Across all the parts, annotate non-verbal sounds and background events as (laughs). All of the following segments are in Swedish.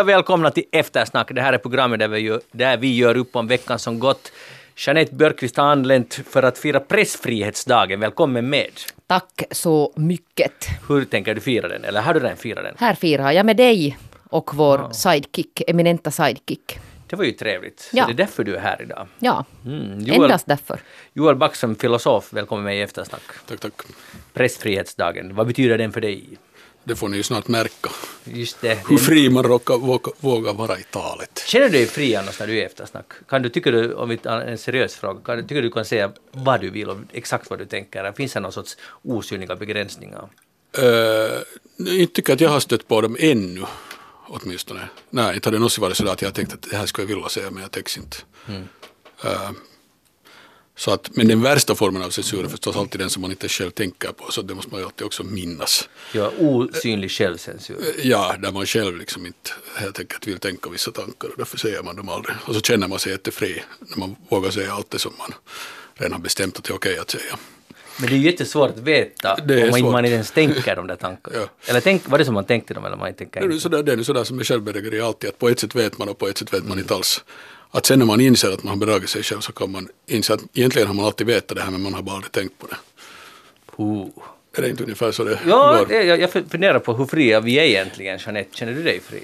Och välkomna till Eftersnack. Det här är programmet där vi gör, där vi gör upp om veckan som gått. Jeanette Björkqvist har anlänt för att fira pressfrihetsdagen. Välkommen med. Tack så mycket. Hur tänker du fira den? Eller har du redan firat den? Här firar jag med dig och vår sidekick, eminenta sidekick. Det var ju trevligt. Ja. Så det är därför du är här idag. Ja, Mm. Joel, endast därför. Joel Backström, filosof, välkommen med i Eftersnack. Tack, tack. Pressfrihetsdagen, vad betyder den för dig? Det får ni ju snart märka. Just det. Hur fri man råkar, våga, vågar vara i talet. Känner du dig fri annars när du är eftersnack? Kan du, tycker du, om vi tar en seriös fråga, kan tycker du kan säga vad du vill och exakt vad du tänker? Finns det någon sorts osynliga begränsningar? Uh, inte tycker att jag har stött på dem ännu. Åtminstone. Nej, inte har det någonsin varit så att jag tänkt att det här skulle jag vilja säga men jag täcks inte. Eh, så att, men den värsta formen av censur är förstås alltid den som man inte själv tänker på. Så det måste man ju alltid också minnas. Ja, osynlig självcensur. Eh, Ja, där man själv liksom inte helt enkelt vill tänka vissa tankar och därför säger man dem aldrig. Och så känner man sig jättefri när man vågar säga allt det som man redan har bestämt att det är okej att säga. Men det är ju jättesvårt att veta om man, svårt. man inte ens tänker de där tankarna. (laughs) Ja. Eller tänk, var det som man tänkte dem eller man inte tänker Det är ju inte? sådär, det är ju sådär som med självbedrägeri alltid, att på ett sätt vet man och på ett sätt vet man inte alls. Att sen när man inser att man har bedragit sig själv så kan man inse att egentligen har man alltid vetat det här men man har bara aldrig tänkt på det. Puh. Är det inte ungefär så det Ja, går? det, jag, funderar på hur fria vi är egentligen, Jeanette. Känner du dig fri?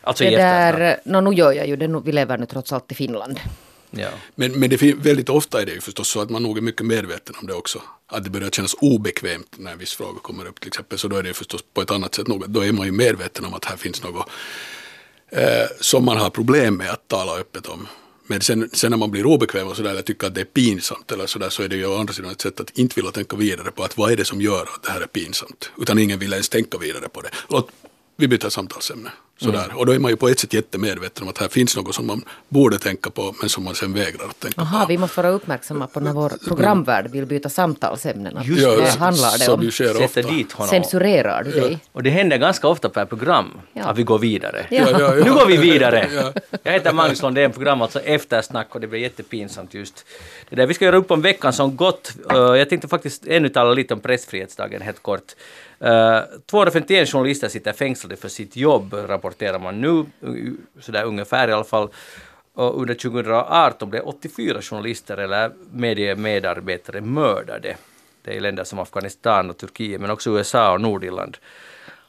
Alltså Det där, no, nu gör jag ju det, nu- vi lever nu trots allt i Finland. Ja. Men, men det väldigt ofta är det ju förstås så att man nog är mycket medveten om det också. Att det börjar kännas obekvämt när en viss fråga kommer upp till exempel. Så då är det ju förstås på ett annat sätt. Då är man ju medveten om att här finns något eh, som man har problem med att tala öppet om. Men sen, sen när man blir obekväm och sådär eller tycker att det är pinsamt eller sådär så är det ju å andra sidan ett sätt att inte vilja tänka vidare på att vad är det som gör att det här är pinsamt. Utan ingen vill ens tänka vidare på det. Låt, vi byter samtalsämne. Sådär. Och då är man ju på ett sätt jättemedveten om att här finns något som man borde tänka på men som man sen vägrar att tänka Aha, på. vi måste vara uppmärksamma på när vår programvärld vill byta samtalsämnen. Att Just det det. handlar det om. sker Sätter ofta. dit honom. Censurerar du dig? Och det händer ganska ofta per program Ja. att vi går vidare. Ja. Ja, ja, Nu går vi vidare. Ja. Jag heter Magnus Lundén, program alltså Eftersnack och det blir jättepinsamt just det där. Vi ska göra upp om veckan som gått. Uh, jag tänkte faktiskt ännu tala lite om pressfrihetsdagen helt kort. Uh, 251 journalister sitter fängslade för sitt jobb, rapporterar man nu, uh, sådär ungefär i alla fall. Och under 2018 blev 84 journalister eller mediemedarbetare mördade. Det är länder som Afghanistan och Turkiet, men också USA och Nordirland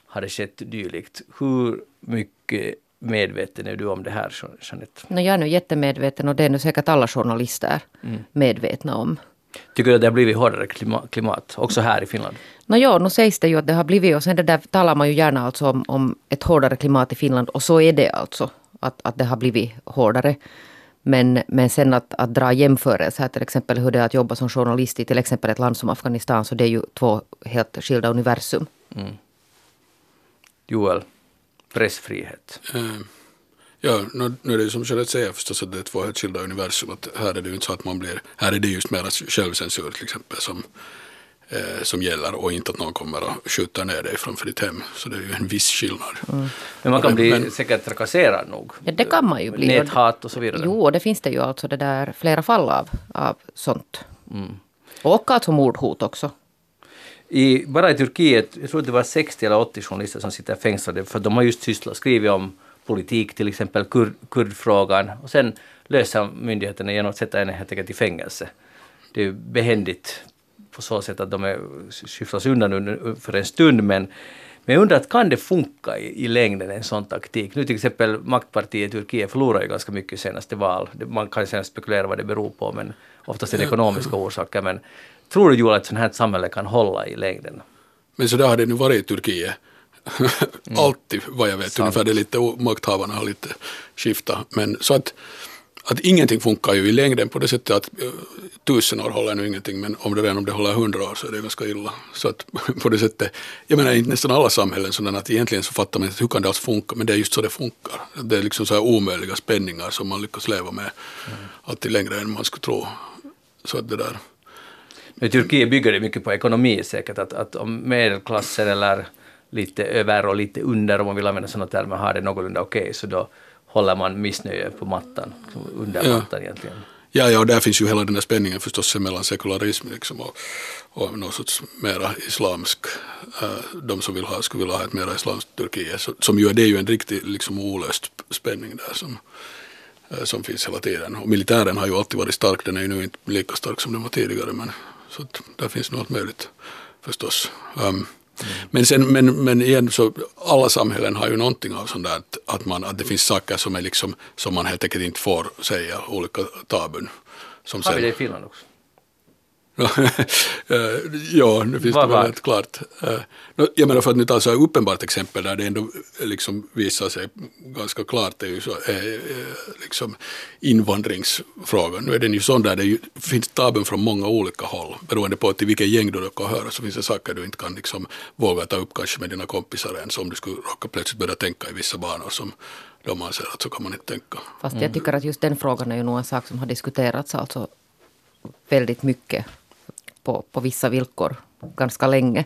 har det skett dylikt. Hur mycket medveten är du om det här, Jeanette? No, jag är nu jättemedveten och det är nu säkert alla journalister Mm. medvetna om. Tycker du att det har blivit hårdare klima- klimat, också här i Finland? No, ja, nu sägs det ju att det har blivit och sen det där talar man ju gärna alltså om, om ett hårdare klimat i Finland och så är det alltså. Att, att det har blivit hårdare. Men, men sen att, att dra jämförelser, här till exempel hur det är att jobba som journalist i till exempel ett land som Afghanistan, så det är ju två helt skilda universum. Joel, pressfrihet. Eh, Ja, nu, nu är det ju som Jeanette säger förstås att det är två helt skilda universum. Att här är det ju inte så att man blir, här är det just mera självcensur till exempel som, eh, som gäller och inte att någon kommer och skjuter ner dig framför ditt hem. Så det är ju en viss skillnad. Men man kan Men- bli men- säkert trakasserad nog. Ja, det kan man ju bli. Näthat och så vidare. Jo, och det finns det ju alltså det där flera fall av, av sånt. Och alltså mordhot också. I, bara i Turkiet, jag tror att det var 60 eller 80 journalister som sitter fängslade för de har just sysslat, skrivit om politik, till exempel kur, kurdfrågan. Och sen löser myndigheterna genom att sätta en helt enkelt i fängelse. Det är ju behändigt på så sätt att de är, skyfflas undan för en stund men men jag undrar, kan det funka i, i längden en sån taktik? Nu till exempel maktpartiet i Turkiet förlorar ju ganska mycket i senaste val. Man kan sen spekulera vad det beror på, men oftast är det ekonomiska orsaker. Men tror du Joel att ett sånt här samhälle kan hålla i längden? Men så där har det nu varit i Turkiet. Alltid vad jag vet. Sant. Ungefär det är lite, makthavarna har lite skiftat. Men så att, att ingenting funkar ju i längden på det sättet att eh, tusen år håller nu ingenting. Men om det redan om det håller hundra år så är det ganska illa. Så att (laughs) på det sättet, jag menar inte nästan alla samhällen sådana att egentligen så fattar man inte hur kan det alls funka. Men det är just så det funkar. Det är liksom så här omöjliga spänningar som man lyckas leva med. Alltid längre än man skulle tro. Så att det där. I Turkiet bygger det mycket på ekonomi säkert, att, att om medelklassen eller lite över och lite under, om man vill använda sådana termer, har det någorlunda okej, så då håller man missnöje på mattan, under Ja. mattan egentligen. Ja, ja, och där finns ju hela den där spänningen förstås mellan sekularism liksom och, och någon sorts mera islamsk, uh, de som vill ha, skulle vilja ha ett mera islamskt Turkiet, så, som ju, det är ju en riktig liksom olöst spänning där som, uh, som finns hela tiden. Och militären har ju alltid varit stark, den är ju nu inte lika stark som den var tidigare, men så att där finns nog allt möjligt förstås. Um. Men, sen, men, men igen, så alla samhällen har ju någonting av sånt där att, att, man, att det finns saker som, är liksom, som man helt enkelt inte får säga, olika tabun. Som har vi det i Finland också? Eh, (laughs) ja, nu finns det väl helt klart. Eh, jag menar för att nu ta så här uppenbart exempel där det ändå liksom visar sig ganska klart, det är ju så, är, liksom invandringsfrågan. Nu är den ju sån där det finns tabun från många olika håll, beroende på till vilken gäng du råkar höra så finns det saker du inte kan liksom våga ta upp kanske med dina kompisar ens om du skulle råka plötsligt börja tänka i vissa banor som de anser att så kan man inte tänka. Fast jag tycker att just den frågan är ju nog en sak som har diskuterats alltså väldigt mycket på, på vissa villkor ganska länge.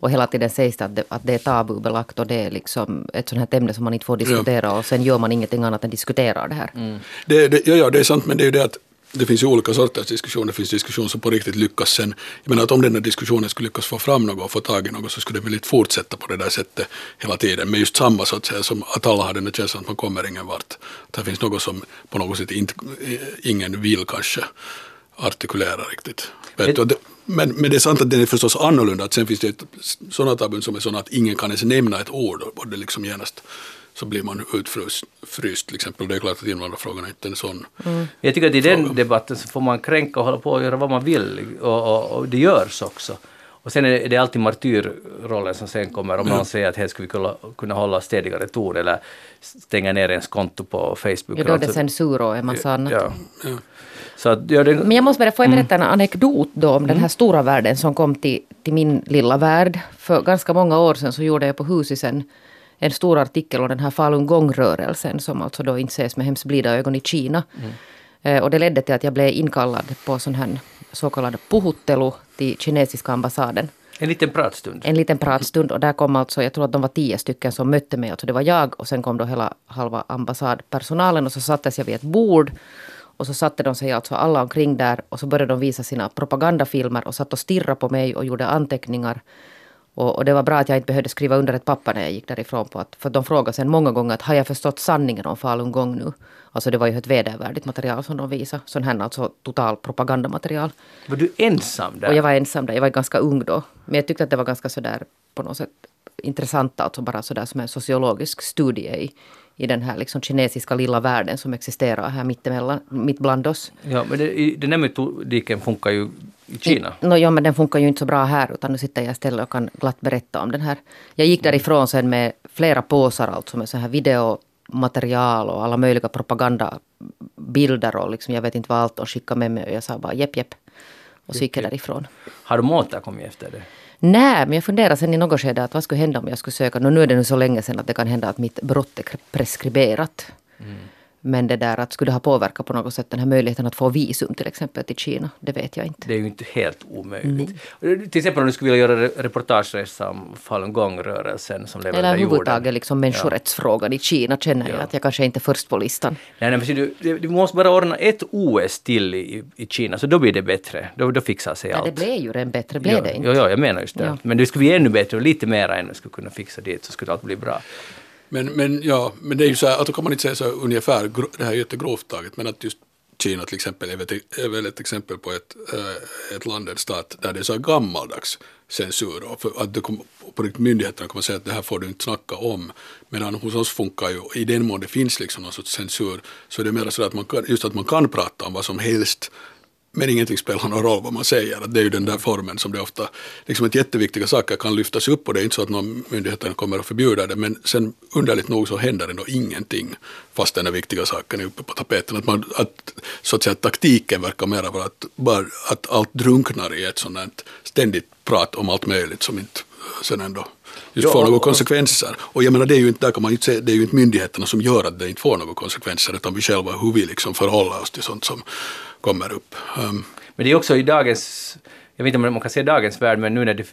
Och hela tiden sägs det att det, att det är tabubelagt och det är liksom ett sånt här ämne som man inte får diskutera ja. och sen gör man ingenting annat än diskuterar det här. Mm. Det, det, ja, ja, det är sant men det är ju det att det finns ju olika sorters diskussioner. Det finns diskussioner som på riktigt lyckas sen. Jag menar att om den här diskussionen skulle lyckas få fram något och få tag i något så skulle det väl fortsätta på det där sättet hela tiden. Men just samma så att säga som att alla har den där känslan att man kommer ingen vart. Att det finns något som på något sätt inte, ingen vill kanske artikulera riktigt. Det, men, men det är sant att den är förstås annorlunda. Att sen finns det sådana tabun som är sådana att ingen kan ens nämna ett ord och det liksom genast så blir man utfryst till exempel. Det är klart att invandrarfrågan är inte en sån mm. Jag tycker att i den debatten så får man kränka och hålla på och göra vad man vill och, och, och det görs också. Och sen är det alltid martyrrollen som sen kommer om någon säger att här skulle vi kunna, kunna hålla stedigare ton eller stänga ner ens konto på Facebook. Ja, då är det censur och en massa annat. Ja. ja. Så att, ja, det, Men jag måste berätta, får jag berätta en anekdot då om mm. den här stora världen som kom till, till min lilla värld. För ganska många år sedan så gjorde jag på Husisen en stor artikel om den här falungong-rörelsen som alltså då inte ses med hemskt blida ögon i Kina. Mm. Eh, och det ledde till att jag blev inkallad på sån här så kallad puhuttelu till kinesiska ambassaden. En liten pratstund. En liten pratstund och där kom alltså, jag tror att de var tio stycken som mötte mig. Alltså det var jag och sen kom då hela halva ambassadpersonalen och så sattes jag vid ett bord. Och så satte de sig alltså alla omkring där och så började de visa sina propagandafilmer och satt och stirrade på mig och gjorde anteckningar. Och, och, det var bra att jag inte behövde skriva under ett papper när jag gick därifrån. På att, för de frågade sen många gånger att har jag förstått sanningen om falungong nu? Alltså det var ju ett vedervärdigt material som de visade. Sån här alltså total propagandamaterial. Var du ensam där? Och jag var ensam där. Jag var ganska ung då. Men jag tyckte att det var ganska sådär på något sätt intressant. Alltså bara sådär som en sociologisk studie i, i den här liksom kinesiska lilla världen som existerar här mittemellan, mitt bland oss. Ja, men det, den här metodiken funkar ju i Kina? No, ja, men den funkar ju inte så bra här utan nu sitter jag istället och kan glatt berätta om den här. Jag gick därifrån sen med flera påsar alltså med så här videomaterial och alla möjliga propagandabilder och liksom jag vet inte vad allt de skickade med mig och jag sa bara jepp jepp. Och så gick jag därifrån. Har de återkommit efter det? Nej, men jag funderar sen i något skede att vad skulle hända om jag skulle söka. Nu är det nu så länge sedan att det kan hända att mitt brott är preskriberat. Mm. Men det där att skulle det ha påverkat på något sätt den här möjligheten att få visum till exempel till Kina, det vet jag inte. Det är ju inte helt omöjligt. Mm. Till exempel om du skulle vilja göra reportageresa om falungong-rörelsen som lever Eller överhuvudtaget liksom människorättsfrågan ja. i Kina känner jag ja. att jag kanske inte är först på listan. Nej, nej men du, du måste bara ordna ett OS till i, i Kina så då blir det bättre. Då, då fixar sig allt. Ja, det blev ju redan bättre, blev ja, det inte? Ja, ja, jag menar just det. Men det skulle bli ännu bättre och lite mer än skulle kunna fixa dit så skulle allt bli bra. Men, men, ja, men det är ju så här, att då kan man inte säga så här ungefär, det här är jättegrovt taget, men att just Kina till exempel är väl ett exempel på ett, äh, ett land, en stat, där det är så här gammaldags censur. Och för att det kom, på riktigt myndigheterna kommer säga att det här får du inte snacka om. Medan hos oss funkar ju, i den mån det finns liksom någon sorts censur, så är det mer så att man kan, just att man kan prata om vad som helst men ingenting spelar någon roll vad man säger. Det är ju den där formen som det ofta, liksom att jätteviktiga saker kan lyftas upp och det är inte så att någon myndigheterna kommer att förbjuda det men sen underligt nog så händer ändå ingenting fast den där viktiga saken är uppe på tapeten. Att, man, att, så att säga, taktiken verkar mera vara att, bara, att allt drunknar i ett sånt här ständigt prat om allt möjligt som inte sen ändå just får några konsekvenser. Och jag menar det är ju inte, där kan man ju säga, det är ju inte myndigheterna som gör att det inte får några konsekvenser utan vi själva hur vi liksom förhåller oss till sånt som kommer upp. Um. Men det är också i dagens, jag vet inte om man kan säga dagens värld, men nu när det,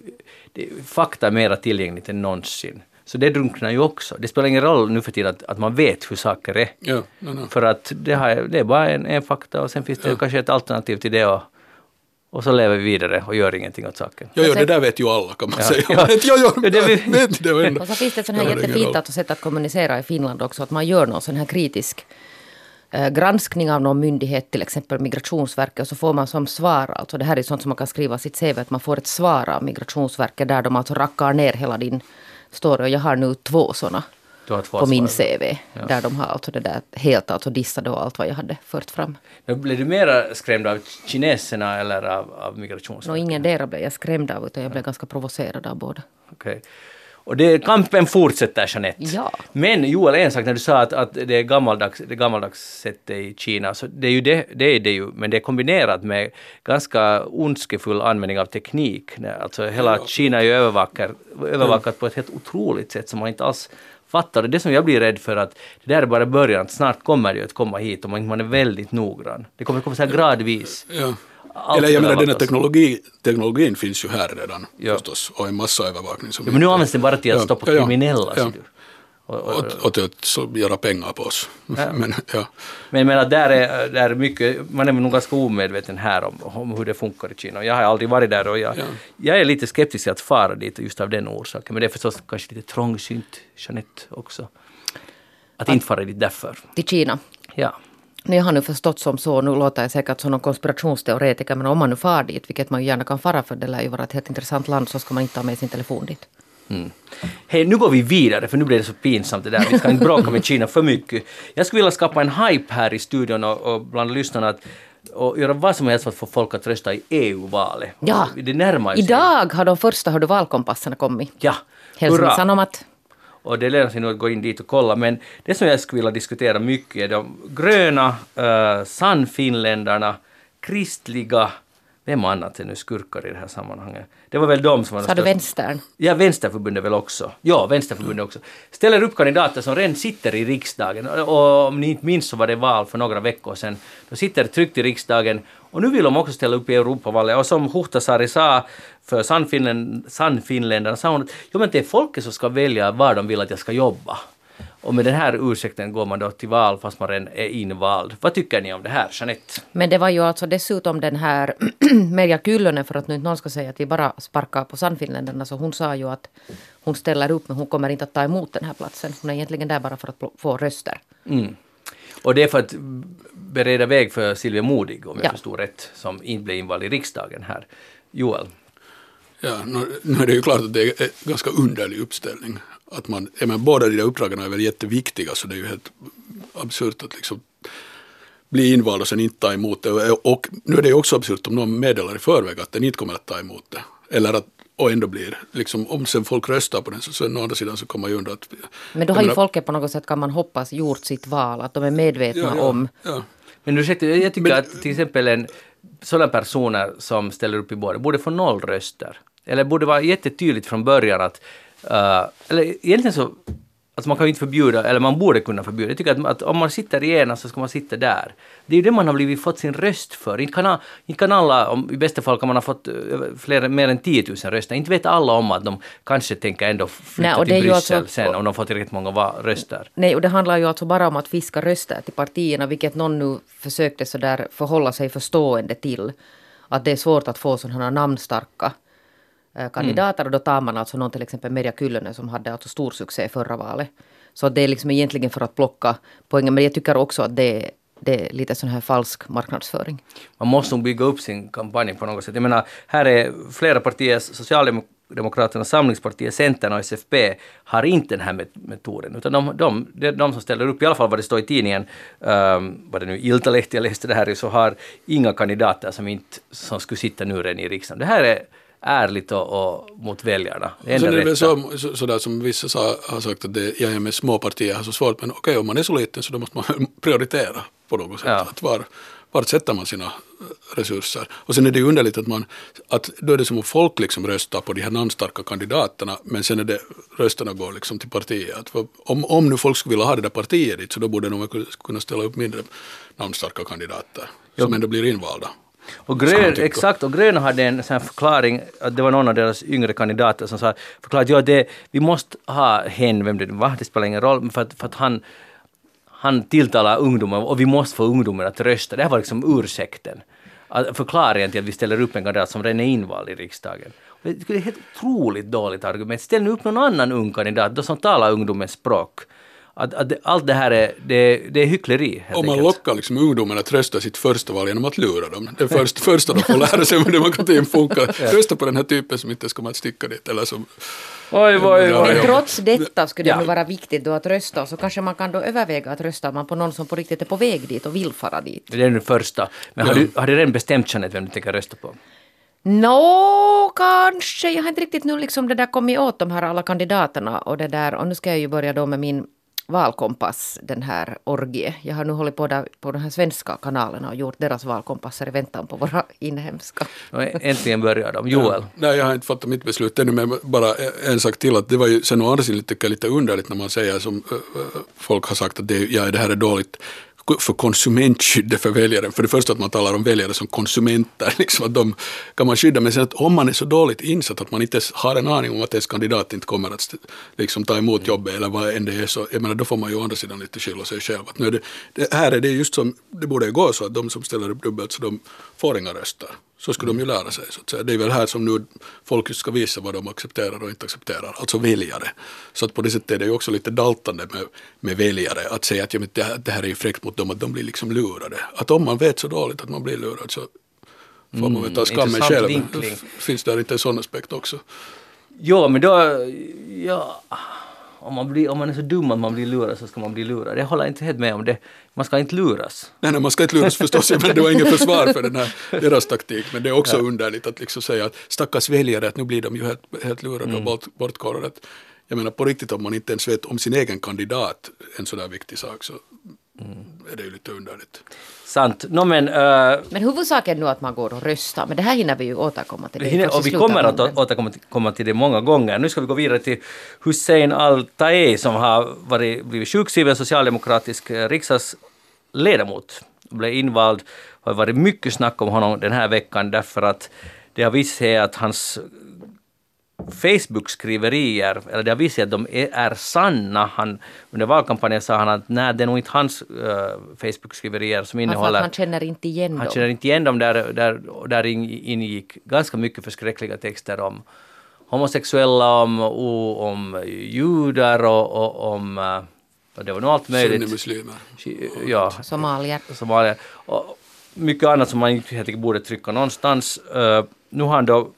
det fakta är mera tillgängligt än någonsin Så det drunknar ju också. Det spelar ingen roll nu för tiden att, att man vet hur saker är. Ja, nej, nej. För att det, har, det är bara en, en fakta och sen finns det kanske ett alternativ till det och, och så lever vi vidare och gör ingenting åt saken. Jo, jo, det där vet ju alla kan man Ja, säga. ja. (laughs) jo, jo, Ja, det vet det ändå. Och så finns det ett sånt här Ja, jättefint att sätt att kommunicera i Finland också. Att man gör någon sån här kritisk granskning av någon myndighet, till exempel Migrationsverket. Och så får man som svar, alltså det här är sånt som man kan skriva sitt CV, att man får ett svar av Migrationsverket där de alltså rackar ner hela din story. Och jag har nu två två på min. CV. Där de har alltså det där helt alltså dissade och allt vad jag hade fört fram. Men Blev du mera skrämd av kineserna eller av, av migrationsverket? Nå, ingen dera blev jag skrämd av, utan jag blev ganska provocerad av båda. Okej. Och det, kampen fortsätter, Jeanette. Ja. Men Joel, en sak när du sa att, att det är gammaldags, det gammaldags sättet i Kina, så det är ju det, det är det ju, men det är kombinerat med ganska ondskefull användning av teknik. Nej, Alltså hela Kina är ju övervakat, övervakat på ett helt otroligt sätt som man inte alls fattar. Det är det som jag blir rädd för att det där är bara början, att snart kommer det ju att komma hit och man, man är väldigt noggrann. Det kommer komma så här gradvis. Ja. Allt Eller jag menar, den här övervakas. teknologi, teknologin finns ju här redan Ja. förstås och en massa övervakning. Som Ja, men nu används den bara till att Ja, stoppa ja, ja. kriminella. Ja. du. Och, och, Och, till att göra pengar på oss. (laughs) Men, ja. Men jag menar, där är, där är mycket, man är nog ganska omedveten här om, om hur det funkar i Kina. Jag har aldrig varit där och jag, Ja. jag är lite skeptisk till att fara dit just av den orsaken. Men det är förstås kanske lite trångsynt, Jeanette, också. Att inte fara dit därför. Till Kina. Ja. Nej, Jag har nu förstått som så, nu låter jag säkert som någon konspirationsteoretiker, men om man nu far dit, vilket man ju gärna kan fara för det lär ju vara ett helt intressant land, så ska man inte ha med sin telefon dit. Hej, nu går vi vidare för nu blir det så pinsamt det där. Vi ska inte bråka med Kina för mycket. Jag skulle vilja skapa en hype här i studion och, och bland lyssnarna att, och göra vad som helst för att få folk att rösta i EU-valet. Ja. Det närmar sig. Idag har de första hördu valkompasserna kommit. Ja. Helsingin. Sanomat. Och det lönar sig nog att gå in dit och kolla. Men det som jag skulle vilja diskutera mycket är de gröna, uh, sannfinländarna, kristliga, vem annat är nu skurkar i det här sammanhanget? Det var väl de som var Sa du vänstern? Ja, Vänsterförbundet väl också. Ja, Vänsterförbundet också. Ställer upp kandidater som redan sitter i riksdagen. Och om ni inte minns så var det val för några veckor sedan. De sitter tryggt i riksdagen och nu vill de också ställa upp i Europavalet. Och som Huhtasaari sa för Sannfinlän- Sannfinländarna sa hon att jo, men det är folket som ska välja var de vill att jag ska jobba. Och med den här ursäkten går man då till val fast man redan är invald. Vad tycker ni om det här, Jeanette? Men det var ju alltså dessutom den här (clears throat) Merja Kyllönen, för att nu inte någon ska säga att vi bara sparkar på Sannfinländarna, så hon sa ju att hon ställer upp men hon kommer inte att ta emot den här platsen. Hon är egentligen där bara för att få röster. Mm. Och det är för att bereda väg för Silvia Modig, om jag Ja. förstod rätt, som inte blev invald i riksdagen här. Joel? Ja, nu, nu är det ju klart att det är en ganska underlig uppställning. Att man, ja, men båda de där uppdragen är väl jätteviktiga så det är ju helt absurt att liksom bli invald och sen inte ta emot det. Och, och nu är det ju också absurt om någon meddelar i förväg att den inte kommer att ta emot det. Eller att, och ändå blir, liksom, om sen folk röstar på den så, så å andra sidan så kommer man ju undra att... Men då har ju menar- folket på något sätt, kan man hoppas, gjort sitt val. Att de är medvetna ja, ja, om Ja. Men ursäkta, jag tycker Men- att till exempel en sådana personer som ställer upp i båda borde få noll röster. Eller borde vara jättetydligt från början att, uh, eller egentligen så, alltså man kan ju inte förbjuda, eller man borde kunna förbjuda. Jag tycker att, att om man sitter i ena så ska man sitta där. Det är ju det man har blivit fått sin röst för. Inte kan, inte kan alla, om, i bästa fall kan man ha fått eh, fler, mer än 10 000 röster. Inte vet alla om att de kanske tänker ändå flytta Nej, och till Bryssel alltså- sen om de får tillräckligt många röster. Nej, och det handlar ju alltså bara om att fiska röster till partierna, vilket någon nu försökte så där förhålla sig förstående till. Att det är svårt att få sådana namnstarka Eh, kandidater och då tar man alltså någon till exempel Merja Kyllönen som hade alltså stor succé förra valet. Så det är liksom egentligen för att plocka poängen, men jag tycker också att det är, det är lite sån här falsk marknadsföring. man måste nog bygga upp sin kampanj på något sätt. Jag menar, här är flera partier, Socialdemokraterna, Samlingspartiet, Centern och SFP har inte den här metoden. Utan de, de, de, de som ställer upp, i alla fall vad det står i tidningen, um, vad det nu Iltalehti, jag läste det här i, så har inga kandidater som, inte, som skulle sitta nu redan i riksdagen. Det här är ärligt och, och mot väljarna. Det är Sen enda är det väl så, så, så där som vissa sa, har sagt att det, jag är med små partier har så svårt, men okej om man är så liten så då måste man prioritera på något sätt. Ja. Att var, var sätter man sina eh, resurser? Och sen är det ju underligt att man, att då är det som om folk liksom röstar på de här namnstarka kandidaterna, men sen är det rösterna går liksom till partiet. Att om, om nu folk skulle vilja ha det där partiet dit, så då borde de kunna ställa upp mindre namnstarka kandidater, som ändå blir invalda. Och grön, exakt, och Gröna hade en sån förklaring, att det var någon av deras yngre kandidater som sa, förklarade ja, det, vi måste ha hen, vem det var, det spelar ingen roll, för att, för att han, han tilltalar ungdomar och vi måste få ungdomar att rösta. Det här var liksom ursäkten. Förklaringen till att vi ställer upp en kandidat som redan är invald i riksdagen. Det är ett helt otroligt dåligt argument. Ställ nu upp någon annan ung kandidat då som talar ungdomens språk. Att, att allt det här är, det, det är hyckleri. Om man lockar liksom ungdomarna att rösta sitt första val genom att lura dem. Det först, första de får lära sig hur demokratin funkar. (laughs) Rösta på den här typen som inte ska komma att sticka dit. Eller som, Oj, oj, oj. Men trots detta skulle det ja. vara viktigt då att rösta. Så kanske man kan då överväga att rösta man på någon som på riktigt är på väg dit och vill fara dit. Det är den första. Men ja. har, du, har du redan bestämt Jeanette vem du tänker rösta på? Nå, kanske. Jag har inte riktigt nu liksom det där kommit åt de här alla kandidaterna och det där. Och nu ska jag ju börja då med min valkompass, den här orgie. Jag har nu hållit på där, på de här svenska kanalerna och gjort deras valkompasser i väntan på våra inhemska. Äntligen börjar de. Joel? Ja, nej, jag har inte fattat mitt beslut ännu, men bara en sak till. att Det var ju sen å andra sidan lite, lite underligt när man säger som äh, folk har sagt att det, ja, det här är dåligt för konsumentskyddet för väljaren. För det första att man talar om väljare som konsumenter, (laughs) liksom att de kan man skydda. Men sen att om man är så dåligt insatt att man inte har en aning om att ens kandidat inte kommer att liksom, ta emot jobbet eller vad än det är, så jag menar, då får man ju å andra sidan lite skylla sig själv. Att nu det, det, här är det just som, det borde gå så att de som ställer upp dubbelt så de får inga röster. Så skulle de ju lära sig. Så att säga. Det är väl här som nu folk ska visa vad de accepterar och inte accepterar, alltså väljare. Så att på det sättet är det ju också lite daltande med, med väljare, att säga att ja, men det, här, det här är ju fräckt mot dem, att de blir liksom lurade. Att om man vet så dåligt att man blir lurad så får man väl ta mm, skammen själv. Vinkling. Finns där inte en sån aspekt också? Jo, men då, ja om man, blir, om man är så dum att man blir lurad så ska man bli lurad. Jag håller inte helt med om det. Man ska inte luras. Nej, nej man ska inte luras förstås, men det var inget försvar för den här, deras taktik. Men det är också ja. underligt att liksom säga att stackars väljare, att nu blir de ju helt, helt lurade mm. och bort, bortkollade. Jag menar på riktigt om man inte ens vet om sin egen kandidat, en sån där viktig sak, så. Är det ju lite underligt. Sant. No, men, uh, men huvudsaken nu att man går och röstar, men det här hinner vi ju återkomma till. Hinner, och vi kommer att återkomma till det många gånger. Nu ska vi gå vidare till Hussein Al-Taei som har varit, blivit sjukskriven socialdemokratisk eh, riksdagsledamot. Blev invald. Det har varit mycket snack om honom den här veckan därför att det har visat sig att hans Facebook-skriverier, eller det har visat att de är, sanna. Han, under valkampanjen sa han att nej, det är nog inte hans uh, Facebook-skriverier som innehåller... Alltså han känner inte igen dem? Han känner inte igen dem. Där, där, där ingick ganska mycket förskräckliga texter om homosexuella, om, om judar och, och om... Uh, och det var nog allt möjligt. muslimer. Ja. Somalier. Somalier. Och mycket annat som man inte helt borde trycka någonstans. Uh, nu har han då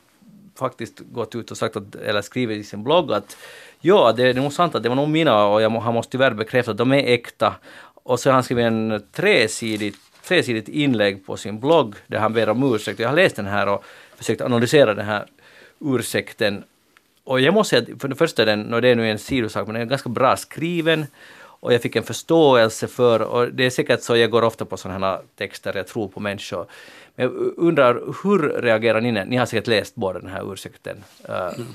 faktiskt gått ut och sagt, att, eller skrivit i sin blogg att ja, det är nog sant att det var nog mina och jag, han måste tyvärr bekräfta att de är äkta. Och så har han skrivit en tresidigt, tresidigt inlägg på sin blogg där han ber om ursäkt. Jag har läst den här och försökt analysera den här ursäkten. Och jag måste säga att för det första den, och det är nu en sidosak, men den är ganska bra skriven och jag fick en förståelse för, och det är säkert så jag går ofta på sådana här texter, jag tror på människor. Men jag undrar, hur reagerar ni? Ni har säkert läst båda den här ursäkten. Uh.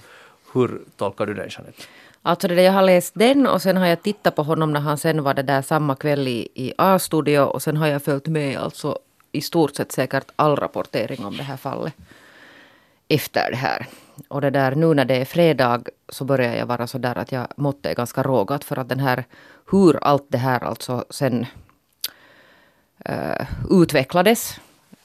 Hur tolkar du den, Jeanette? Alltså det jag har läst den och sen har jag tittat på honom när han sen var det där samma kväll i, i A-studio och sen har jag följt med alltså i stort sett säkert all rapportering om det här fallet efter det här. Och det där nu när det är fredag så börjar jag vara så där att jag måtte är ganska rågat för att den här hur allt det här alltså sen uh, utvecklades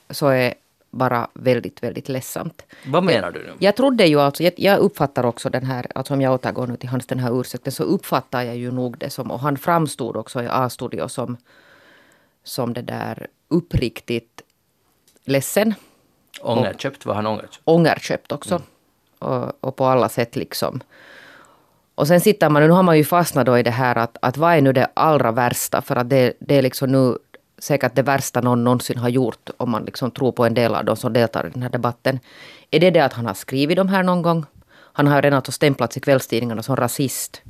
så är bara väldigt, väldigt ledsamt. Vad menar du? Nu? Jag trodde ju alltså, jag, jag uppfattar också den här, alltså om jag återgår nu till hans den här ursäkten, så uppfattar jag ju nog det som, och han framstod också i A-studio som, som det där uppriktigt ledsen. Ångerköpt, var han ångerköpt? Ångerköpt också. Mm. Och, och, på alla sätt liksom. Och sen sitter man, nu har man ju fastnat då i det här att, att vad är nu det allra värsta? För att det, det är liksom nu säkert det värsta någon någonsin har gjort om man liksom tror på en del av de som deltar i den här debatten. Är det det att han har skrivit de här någon gång? Han har redan stämplats i kvällstidningarna som rasist.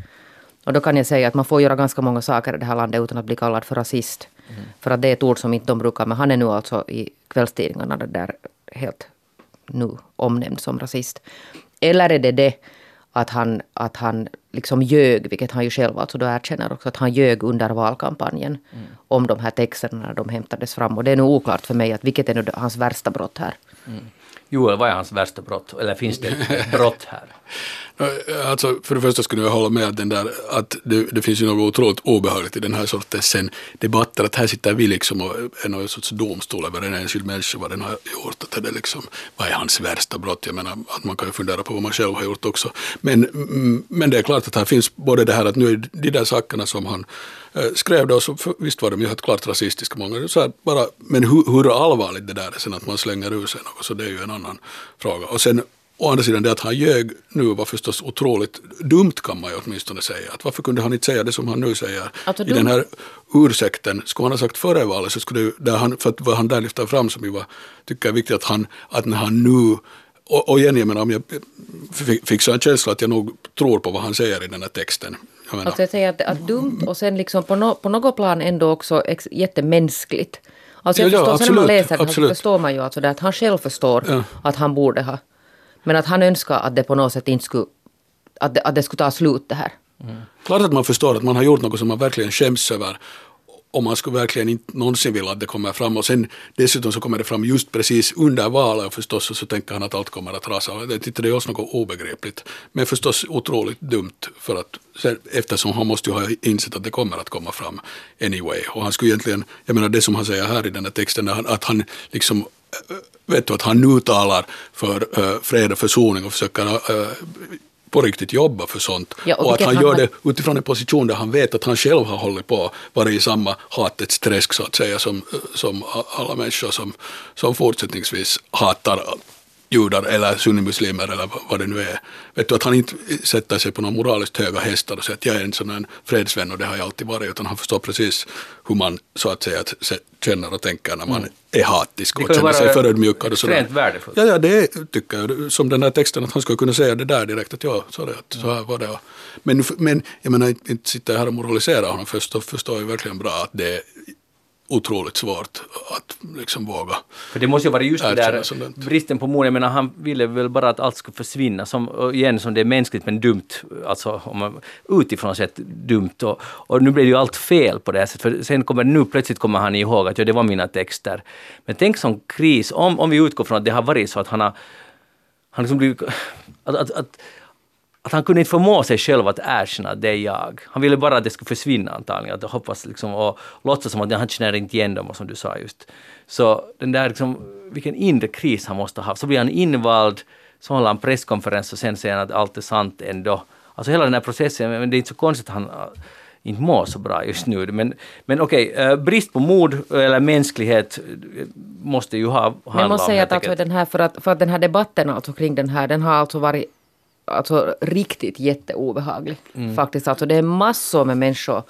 Och då kan jag säga att man får göra ganska många saker i det här landet utan att bli kallad för rasist. Mm. För att det är ett ord som inte de brukar, men han är nu alltså i kvällstidningarna där helt nu omnämnd som rasist. Eller är det det att han, att han liksom ljög, vilket han ju själv alltså då erkänner också, att han ljög under valkampanjen mm. om de här texterna när de hämtades fram. Och det är nog oklart för mig att vilket är nu hans värsta brott här. Mm. Joel, vad är hans värsta brott? Eller finns det ett brott här? (laughs) Eh, alltså, för det första skulle jag hålla med att, den där, att det, det, finns ju något otroligt obehagligt i den här sortens sen debatter, att här sitter vi liksom och är någon sorts domstol över en enskild människa, vad den har gjort. Att det liksom, vad är hans värsta brott? Jag menar, att man kan ju fundera på vad man själv har gjort också. Men, mm, men det är klart att här finns både det här att nu är de där sakerna som han eh, skrev då, så för, visst var de ju helt klart rasistiska många, så här, bara, men hur, hur allvarligt det där är sen att man slänger ur sig något, så det är ju en annan fråga. Och sen Å andra sidan det att han ljög nu var förstås otroligt dumt kan man ju åtminstone säga. Att varför kunde han inte säga det som han nu säger alltså, i den här ursäkten? Skulle han ha sagt före valet så skulle det, han, för att vad han där lyfter fram som var, tycker jag är viktigt att han, att när han nu och, och igen, jag menar, om jag fick så en känsla att jag nog tror på vad han säger i den här texten. Jag menar. Alltså jag säger att, att dumt och sen liksom på, no, på något plan ändå också ex, jättemänskligt. Alltså jag ja, förstår, ja, absolut, sen när man läser det så förstår man ju alltså det att han själv förstår ja. att han borde ha men att han önskar att det på något sätt inte skulle, att det, att det skulle ta slut det här. Mm. Klart att man förstår att man har gjort något som man verkligen skäms över och man skulle verkligen inte någonsin vilja att det kommer fram och sen dessutom så kommer det fram just precis under valet och förstås och så tänker han att allt kommer att rasa. Jag tyckte det är också något obegripligt. Men förstås otroligt dumt för att eftersom han måste ju ha insett att det kommer att komma fram anyway. Och han skulle egentligen, jag menar det som han säger här i den här texten, att han liksom vet du, att han nu talar för uh, fred och försoning och försöker uh, på riktigt jobba för sånt. Ja, och, och att han gör det utifrån en position där han vet att han själv har hållit på varit i samma hatets träsk så att säga som, som alla människor som, som fortsättningsvis hatar judar eller sunnimuslimer eller vad det nu är. Vet du, att han inte sätter sig på några moraliskt höga hästar och säger att jag är en sån här fredsvän och det har jag alltid varit, utan han förstår precis hur man så att säga känner och tänker när man mm. är hatisk och känner sig förödmjukad. Och sådär. värdefullt. Ja, ja, det tycker jag. Som den här texten, att han skulle kunna säga det där direkt, att ja, så, det, att, så här var det. Men, men jag menar, inte sitter jag här och moraliserar honom, först då förstår jag verkligen bra att det otroligt svårt att liksom våga För det måste ju vara just det där bristen på mod. Jag menar han ville väl bara att allt skulle försvinna. Som, igen som det är mänskligt men dumt. Alltså om man, utifrån sett dumt. Och, och nu blev det ju allt fel på det här sättet. För sen kommer nu plötsligt kommer han ihåg att ja, det var mina texter. Men tänk som kris, om, om vi utgår från att det har varit så att han har han liksom blivit, att, att, att att han kunde inte förmå sig själv att erkänna att det är jag. Han ville bara att det skulle försvinna antagligen. Att hoppas liksom, och låtsas som att han känner inte igen dem, som du sa just. Så den där liksom, vilken inre kris han måste ha haft. Så blir han invald, så håller han presskonferens och sen säger han att allt är sant ändå. Alltså hela den här processen, men det är inte så konstigt att han äh, inte mår så bra just nu. Men, men okej, okay, äh, brist på mod eller mänsklighet äh, måste ju ha handla om. Jag måste säga att, alltså den här, för, att, för att den här debatten alltså kring den här, den har alltså varit alltså riktigt jätteobehaglig. Mm. Faktiskt, alltså det är massor med människor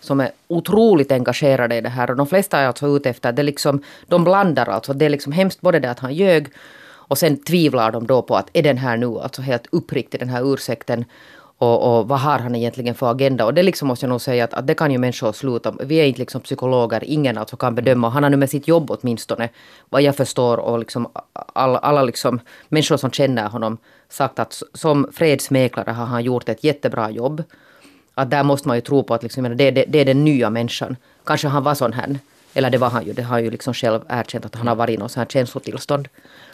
som är otroligt engagerade i det här. Och de flesta är alltså ute efter, det liksom, de blandar alltså. Det är liksom hemskt både det att han ljög och sen tvivlar de då på att är den här nu alltså helt uppriktig den här ursäkten. Och, och, vad har han egentligen för agenda? Och det liksom måste jag nog säga att, att det kan ju människor sluta. Vi är inte liksom psykologer, ingen alltså kan bedöma. Han har nu med sitt jobb åtminstone, vad jag förstår, och liksom alla, alla liksom människor som känner honom sagt att som fredsmäklare har han gjort ett jättebra jobb. Att där måste man ju tro på att liksom, det, det, det är den nya människan. Kanske han var sån här. Eller det var han ju, det har han ju liksom själv erkänt att han har varit i något sånt här känslotillstånd.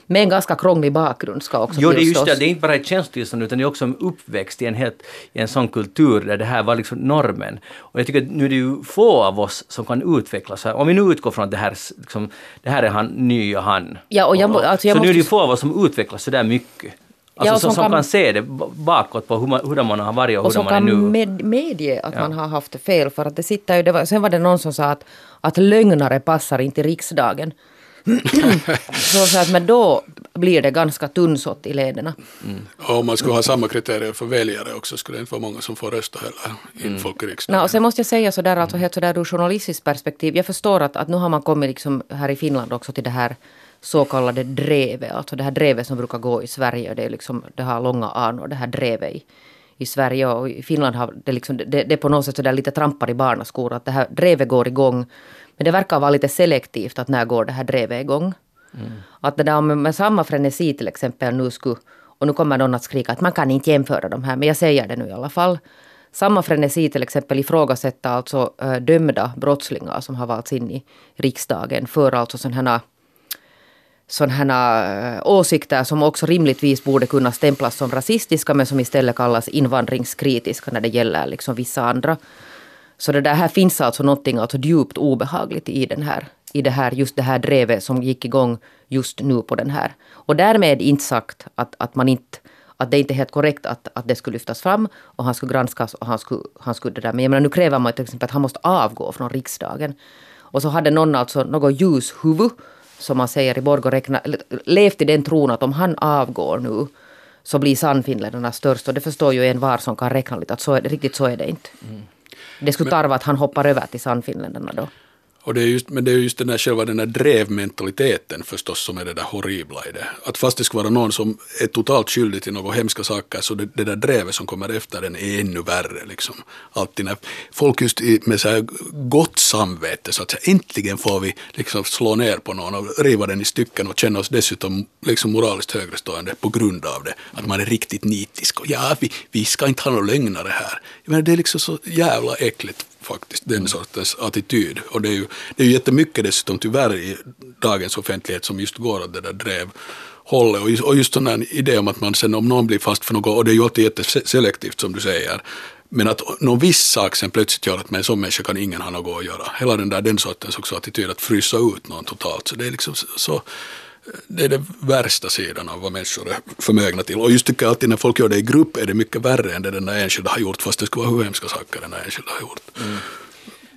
Med en ganska krånglig bakgrund ska också Jo, det är just det, det är inte bara ett känslotillstånd utan det är också en uppväxt i en, helt, i en sån kultur där det här var liksom normen. Och jag tycker att nu är det ju få av oss som kan utvecklas. Om vi nu utgår från att det här, liksom, det här är han, nya han. Ja, och jag, alltså jag så måste... nu är det ju få av oss som utvecklas så där mycket. Alltså ja, som, som kan, kan, se det bakåt på hur man, hur man har varit och, och hur man är nu. Och som kan medge att ja. man har haft fel. För att det sitter ju, det var, sen var det någon som sa att, att lögnare passar inte i riksdagen. Så, så att, men då blir det ganska tunnsått i lederna. Mm. Och om man skulle ha samma kriterier för väljare också skulle det inte vara många som får rösta heller i mm. folk i riksdagen. No, och sen måste jag säga sådär, alltså, helt sådär ur journalistiskt perspektiv. Jag förstår att, att nu har man kommit liksom här i Finland också till det här så kallade drevet, alltså det här drevet som brukar gå i Sverige. Det, är liksom, det har långa anor, det här drevet i, i Sverige. Och i Finland har det, liksom, det, det är på något sätt sådär lite trampar i barnaskor. Att det här drevet går igång. Men det verkar vara lite selektivt att när går det här drevet igång. Mm. Att det där med, samma frenesi till exempel nu skulle Och nu kommer någon att skrika att man kan inte jämföra de här, men jag säger det nu i alla fall. Samma frenesi till exempel ifrågasätta alltså äh, dömda brottslingar som har valts in i riksdagen för alltså sådana sådana åsikter som också rimligtvis borde kunna stämplas som rasistiska men som istället kallas invandringskritiska när det gäller liksom vissa andra. Så det där här finns alltså någonting alltså djupt obehagligt i, den här, i det här, just det här drevet som gick igång just nu på den här. Och därmed inte sagt att, att man inte att det inte är helt korrekt att, att det skulle lyftas fram och han skulle granskas och han skulle, han skulle det där. Men jag menar, nu kräver man till exempel att han måste avgå från riksdagen. Och så hade någon alltså något ljushuvud som man säger i Borgå, räkna, levt i den tron att om han avgår nu så blir Sannfinländarna störst. Och det förstår ju en var som kan räkna lite att så är det, riktigt så är det inte. Mm. Det skulle tarva att han hoppar över till Sannfinländarna då. Och det är just, men det är just den där själva den där drevmentaliteten förstås som är det där horribla i det. Att fast det ska vara någon som är totalt skyldig till några hemska saker så det, det där drevet som kommer efter den är ännu värre. Liksom. Alltid när folk just i, med så här gott samvete så att säga, äntligen får vi liksom slå ner på någon och riva den i stycken och känna oss dessutom liksom moraliskt högrestående på grund av det. Att man är riktigt nitisk och ja, vi, vi ska inte ha några lögnare här. Jag menar, det är liksom så jävla äckligt faktiskt, den sortens attityd. Och det är ju, det är ju jättemycket dessutom tyvärr i dagens offentlighet som just går åt det där drev hållet. Och just, och just sån här idé om att man sen om någon blir fast för något, och det är ju alltid jätteselektivt som du säger, men att någon viss sak sen plötsligt gör att med en sån människa kan ingen ha något att göra. Hela den där den sortens också attityd att frysa ut någon totalt. Så det är liksom så, det är den värsta sidan av vad människor är förmögna till. Och just tycker jag alltid när folk gör det i grupp är det mycket värre än det den där enskilda har gjort, fast det skulle vara hur hemska saker den där enskilda har gjort. Mm.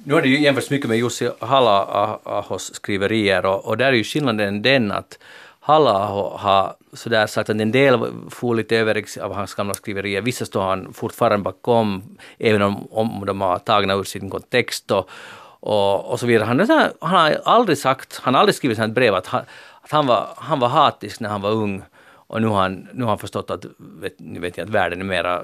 Nu har det ju jämförts mycket med Jussi Halla-ahos skriverier och, och där är ju skillnaden den att Halla-aho har sådär sagt att en del får lite över av hans gamla skriverier, vissa står han fortfarande bakom, även om, om de har tagna ur sin kontext och, och, och så vidare. Han, han har aldrig sagt, han har aldrig skrivit ett brev att han, att han, var, han var hatisk när han var ung och nu har han, nu har han förstått att, vet, nu vet jag att världen är mera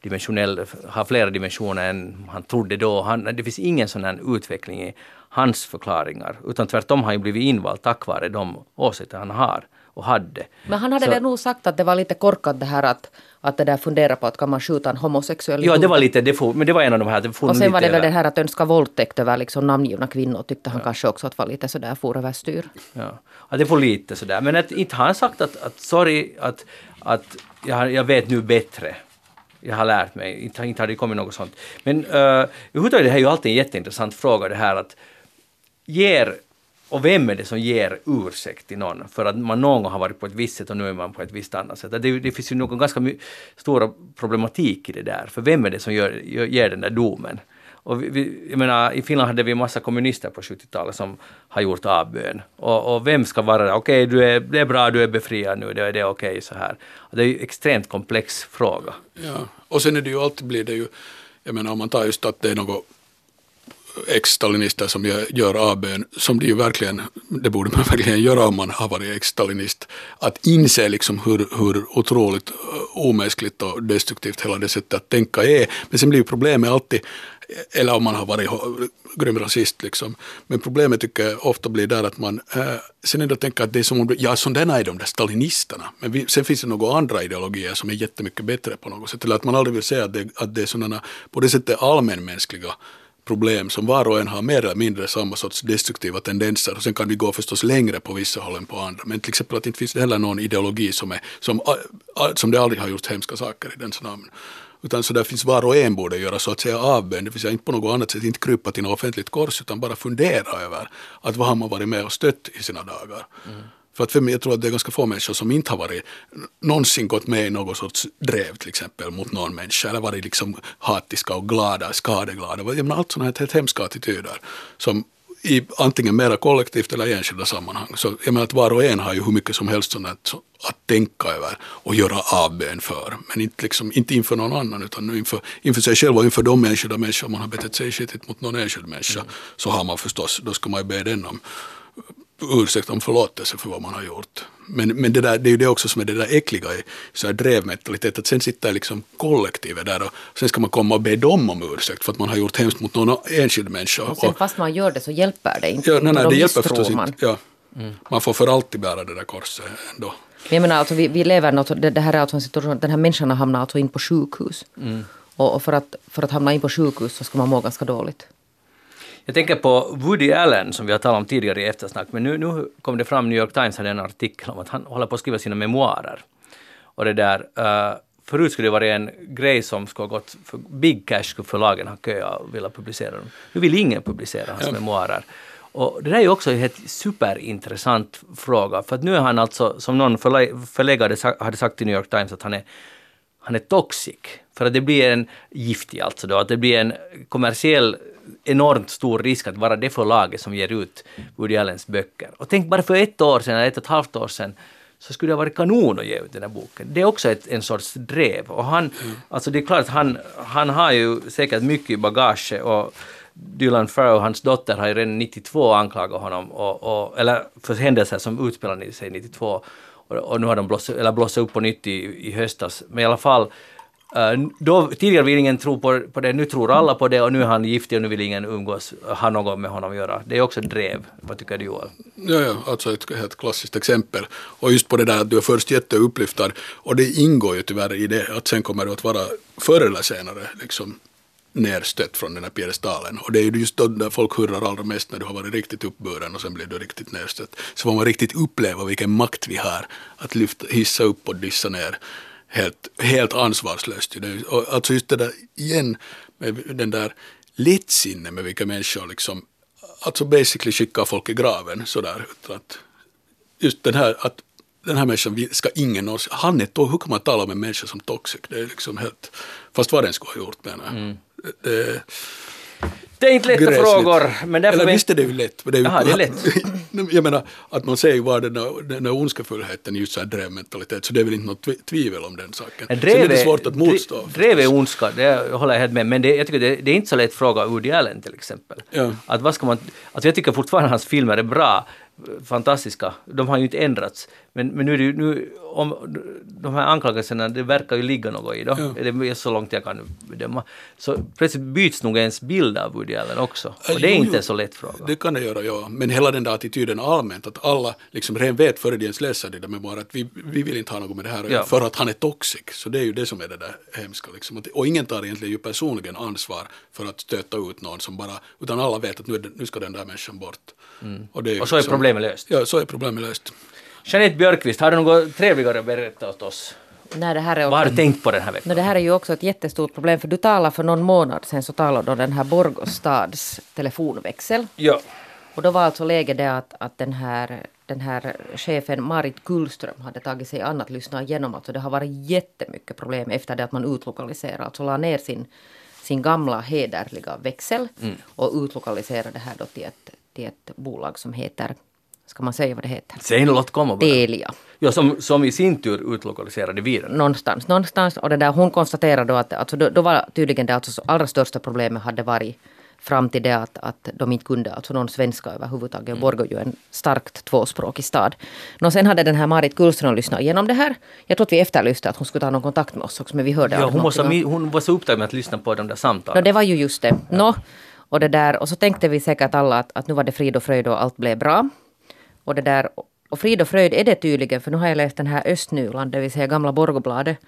dimensionell, har flera dimensioner än han trodde då. Han, det finns ingen sån här utveckling i hans förklaringar, utan tvärtom har han blivit invald tack vare de åsikter han har och hade. Men han hade så, väl nog sagt att det var lite korkat det här att, att det där fundera på att kan man skjuta en homosexuell Ja, det var lite, det for, men det var en av de här. Det och sen var det väl det här att önska våldtäkt över liksom namngivna kvinnor tyckte han ja. kanske också att var lite sådär for överstyr. Ja. ja, det får lite sådär. Men att, inte han sagt att, att sorry, att, att jag, jag vet nu bättre jag har lärt mig. Inte, inte har det kommit något sånt. Men uh, överhuvudtaget det här är ju alltid en jätteintressant fråga det här att ger och vem är det som ger ursäkt till någon för att man någon gång har varit på ett visst sätt och nu är man på ett visst annat sätt? Det, det finns ju någon ganska stora problematik i det där. För vem är det som gör, ger den där domen? Och vi, vi, jag menar, I Finland hade vi en massa kommunister på 70-talet som har gjort avbön. Och, och vem ska vara det? Okej, okay, är, det är bra, du är befriad nu, det, det är okej okay, så här. Och det är ju en extremt komplex fråga. Ja, och sen är det ju alltid blir det ju, jag menar om man tar just att det är något ex-stalinister som gör avbön, som det ju verkligen, det borde man (laughs) verkligen göra om man har varit ex-stalinist, att inse liksom hur, hur otroligt eh, omänskligt och destruktivt hela det sättet att tänka är. Men sen blir ju problemet alltid, eller om man har varit grym rasist liksom. Men problemet tycker jag ofta blir där att man äh, sen ändå tänker att det är som om, ja sådana är de där stalinisterna. Men vi, sen finns det några andra ideologier som är jättemycket bättre på något sätt. Eller att man aldrig vill säga att det, att det är sådana på det sättet allmänmänskliga problem som var och en har mer eller mindre samma sorts destruktiva tendenser och sen kan vi gå förstås längre på vissa håll än på andra. Men till exempel att det inte finns heller någon ideologi som, är, som, som det aldrig har gjort hemska saker i dens namn. Utan så där finns var och en borde göra så att säga avbön, det vill säga inte på något annat sätt, inte krypa till något offentligt kors utan bara fundera över att vad har man varit med och stött i sina dagar. Mm. För att för mig, jag tror att det är ganska få människor som inte har varit, någonsin gått med i någon sorts drev till exempel mot någon människa eller varit liksom hatiska och glada, skadeglada. Jag menar, allt sådana här helt hemska attityder som i antingen mera kollektivt eller i enskilda sammanhang. Så jag menar att var och en har ju hur mycket som helst sånt att, att tänka över och göra avbön för. Men inte, liksom, inte inför någon annan utan inför, inför sig själv och inför de enskilda människor man har betett sig skitigt mot någon enskild människa. Mm. Så har man förstås, då ska man ju be den om ursäkt om förlåtelse för vad man har gjort. Men, men det, där, det är ju det också som är det där äckliga i så här drevmentalitet, att sen sitter liksom kollektivet där och sen ska man komma och be dem om ursäkt för att man har gjort hemskt mot någon enskild människa. Och sen fast man gör det så hjälper det inte. Ja, nej, nej, det hjälper förstås man. inte. Ja. Man får för alltid bära det där korset ändå. Men jag menar, alltså, vi, vi lever något, det, det här är alltså en situation, den här människan har hamnat alltså in på sjukhus. Och, och för, att, för att hamna in på sjukhus så ska man må ganska dåligt. Jag tänker på Woody Allen som vi har talat om tidigare i eftersnack, men nu, nu kom det fram, New York Times hade en artikel om att han håller på att skriva sina memoarer. Och det där, uh, förut skulle det vara en grej som skulle ha gått, för Big Cash skulle förlagen ha köat och vilja publicera dem. Nu vill ingen publicera hans Ja. memoarer. Och det där är ju också en superintressant fråga, för att nu är han alltså, som någon förlä- förläggare hade sagt till New York Times, att han är han är toxic. För att det blir en giftig alltså då, att det blir en kommersiell enormt stor risk att vara det förlaget som ger ut Woody Allens böcker. Och tänk bara för ett år sedan, eller ett och ett halvt år sedan, så skulle det ha varit kanon att ge ut den här boken. Det är också ett, en sorts drev. Och han, alltså det är klart han, han har ju säkert mycket i bagage och Dylan Farrow, hans dotter, har ju redan 92 anklagat honom, och, och, eller för händelser som utspelade sig 92. Och, och nu har de eller blossat upp på nytt i, i höstas. Men i alla fall, Eh, då, tidigare ville ingen tro på, på det, nu tror alla på det och nu är han giftig och nu vill ingen umgås, ha något med honom att göra. Det är också drev. Vad tycker du Joel? Ja, ja, alltså ett helt klassiskt exempel. Och just på det där att du är först jätteupplyftad och det ingår ju tyvärr i det att sen kommer du att vara förr eller senare liksom nerstött från den här piedestalen. Och det är ju just då där folk hurrar allra mest när du har varit riktigt uppburen och sen blir du riktigt nerstött. Så får man riktigt uppleva vilken makt vi har att lyfta, hissa upp och dissa ner helt, helt ansvarslöst. Och Alltså just det där igen med den där lättsinne med vilka människor liksom alltså basically skickar folk i graven sådär. Att just den här att den här människan ska ingen någonsin, han är hur kan man tala om en människa som toxic? Det är liksom helt, fast vad den skulle ha gjort menar jag. Det, Det är inte lätta Gräsligt. frågor, men därför... Eller vi- visst är det ju lätt. Det är ju, Jaha, det är lätt. (laughs) jag menar, att man säger vad den här, den här ondskefullheten, just så här drevmentalitet, så det är väl inte något tvi- tvivel om den saken. Men Sen är det svårt att motstå. dre- Drev är ondska, det håller jag helt med Men det, jag tycker det, det är inte så lätt fråga Woody Allen till exempel. Ja. Att vad ska man, alltså jag tycker fortfarande hans filmer är bra, fantastiska. De har ju inte ändrats. Men, men nu är det ju, nu, om de här anklagelserna, det verkar ju ligga något i då. Ja. Det är så långt jag kan bedöma. Så plötsligt byts nog ens bild av Woody Allen också. Och det är jo, inte en så lätt fråga. Det kan det göra, ja. Men hela den där attityden allmänt, att alla liksom redan vet före de ens läser det där med bara att vi, vi vill inte ha något med det här att Ja. för att han är toxic. Så det är ju det som är det där hemska. Liksom. Och ingen tar egentligen ju personligen ansvar för att stöta ut någon som bara, utan alla vet att nu, nu ska den där människan bort. Och, det är ju Mm. Och så är liksom- problemet löst. Ja, så är problemet löst. Jeanette Björkqvist, har du något trevligare att berätta åt oss? Nej, det här är Vad har också, du tänkt på den här veckan? no, det här är ju också ett jättestort problem. För du talade för någon månad sedan så talade du om den här Borgostads telefonväxel. Ja. Och då var alltså läget det att, att den, här, den här chefen Marit Gullström hade tagit sig an att lyssna igenom. Alltså det har varit jättemycket problem efter det att man utlokaliserade, alltså la ner sin, sin gamla hederliga växel och utlokaliserade det här då till ett, till ett bolag som heter, ska man säga vad det heter? Säg nu låt komma bara. Telia. Ja, som, som i sin tur utlokaliserade vidare. någonstans, någonstans. Och det där, hon konstaterade då att alltså, då, då var tydligen det alltså, så allra största problemet hade varit fram till det att, att de inte kunde alltså någon svenska överhuvudtaget. Mm. Borgå är ju en starkt tvåspråkig stad. Nå, sen hade den här Marit Gullström lyssnat igenom det här. Jag tror att vi efterlyste att hon skulle ta någon kontakt med oss också, men vi hörde Ja, hon, måste, hon var så upptagen med att lyssna på de där Nå, samtalen. det var ju just det. Nå, och, det där, och så tänkte vi säkert alla att, att nu var det frid och fröjd och allt blev bra. Och, det där, och frid och fröjd är det tydligen, för nu har jag läst den här Östnyland, det vill säga gamla Borgobladet.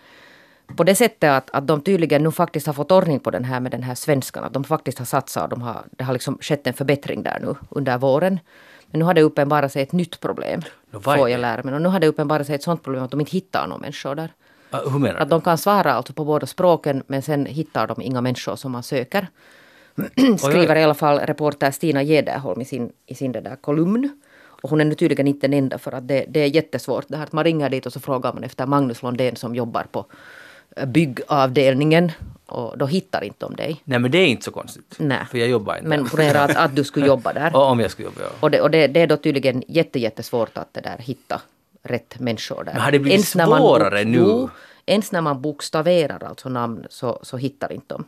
På det sättet att, att de tydligen nu faktiskt har fått ordning på den här med den här svenskan. Att de faktiskt har satsat och de har, det har liksom skett en förbättring där nu under våren. Men nu har det uppenbarat sig ett nytt problem. Är får jag lära mig. Och nu har det uppenbarat sig ett sånt problem att de inte hittar några människor där. Ah, Hur menar Att du? de kan svara alltså på båda språken men sen hittar de inga människor som man söker. (clears throat) Skriver i alla fall reporter Stina Gederholm i sin, i sin där kolumn. Och hon är nu tydligen inte den enda för att det, det är jättesvårt. Det här att man ringer dit och så frågar man efter Magnus Londén som jobbar på eh, byggavdelningen. Och då hittar inte de dig. Nej, men det är inte så konstigt. Nej. För jag jobbar inte Men ponera att, att du skulle (laughs) jobba där. Och om jag skulle jobba, ja. Och det, och det, det är då tydligen jätte, jättesvårt att det där hitta rätt människor där. Men har det blivit Ens när man svårare nu? Ens när man bokstaverar alltså namn så, så hittar inte de.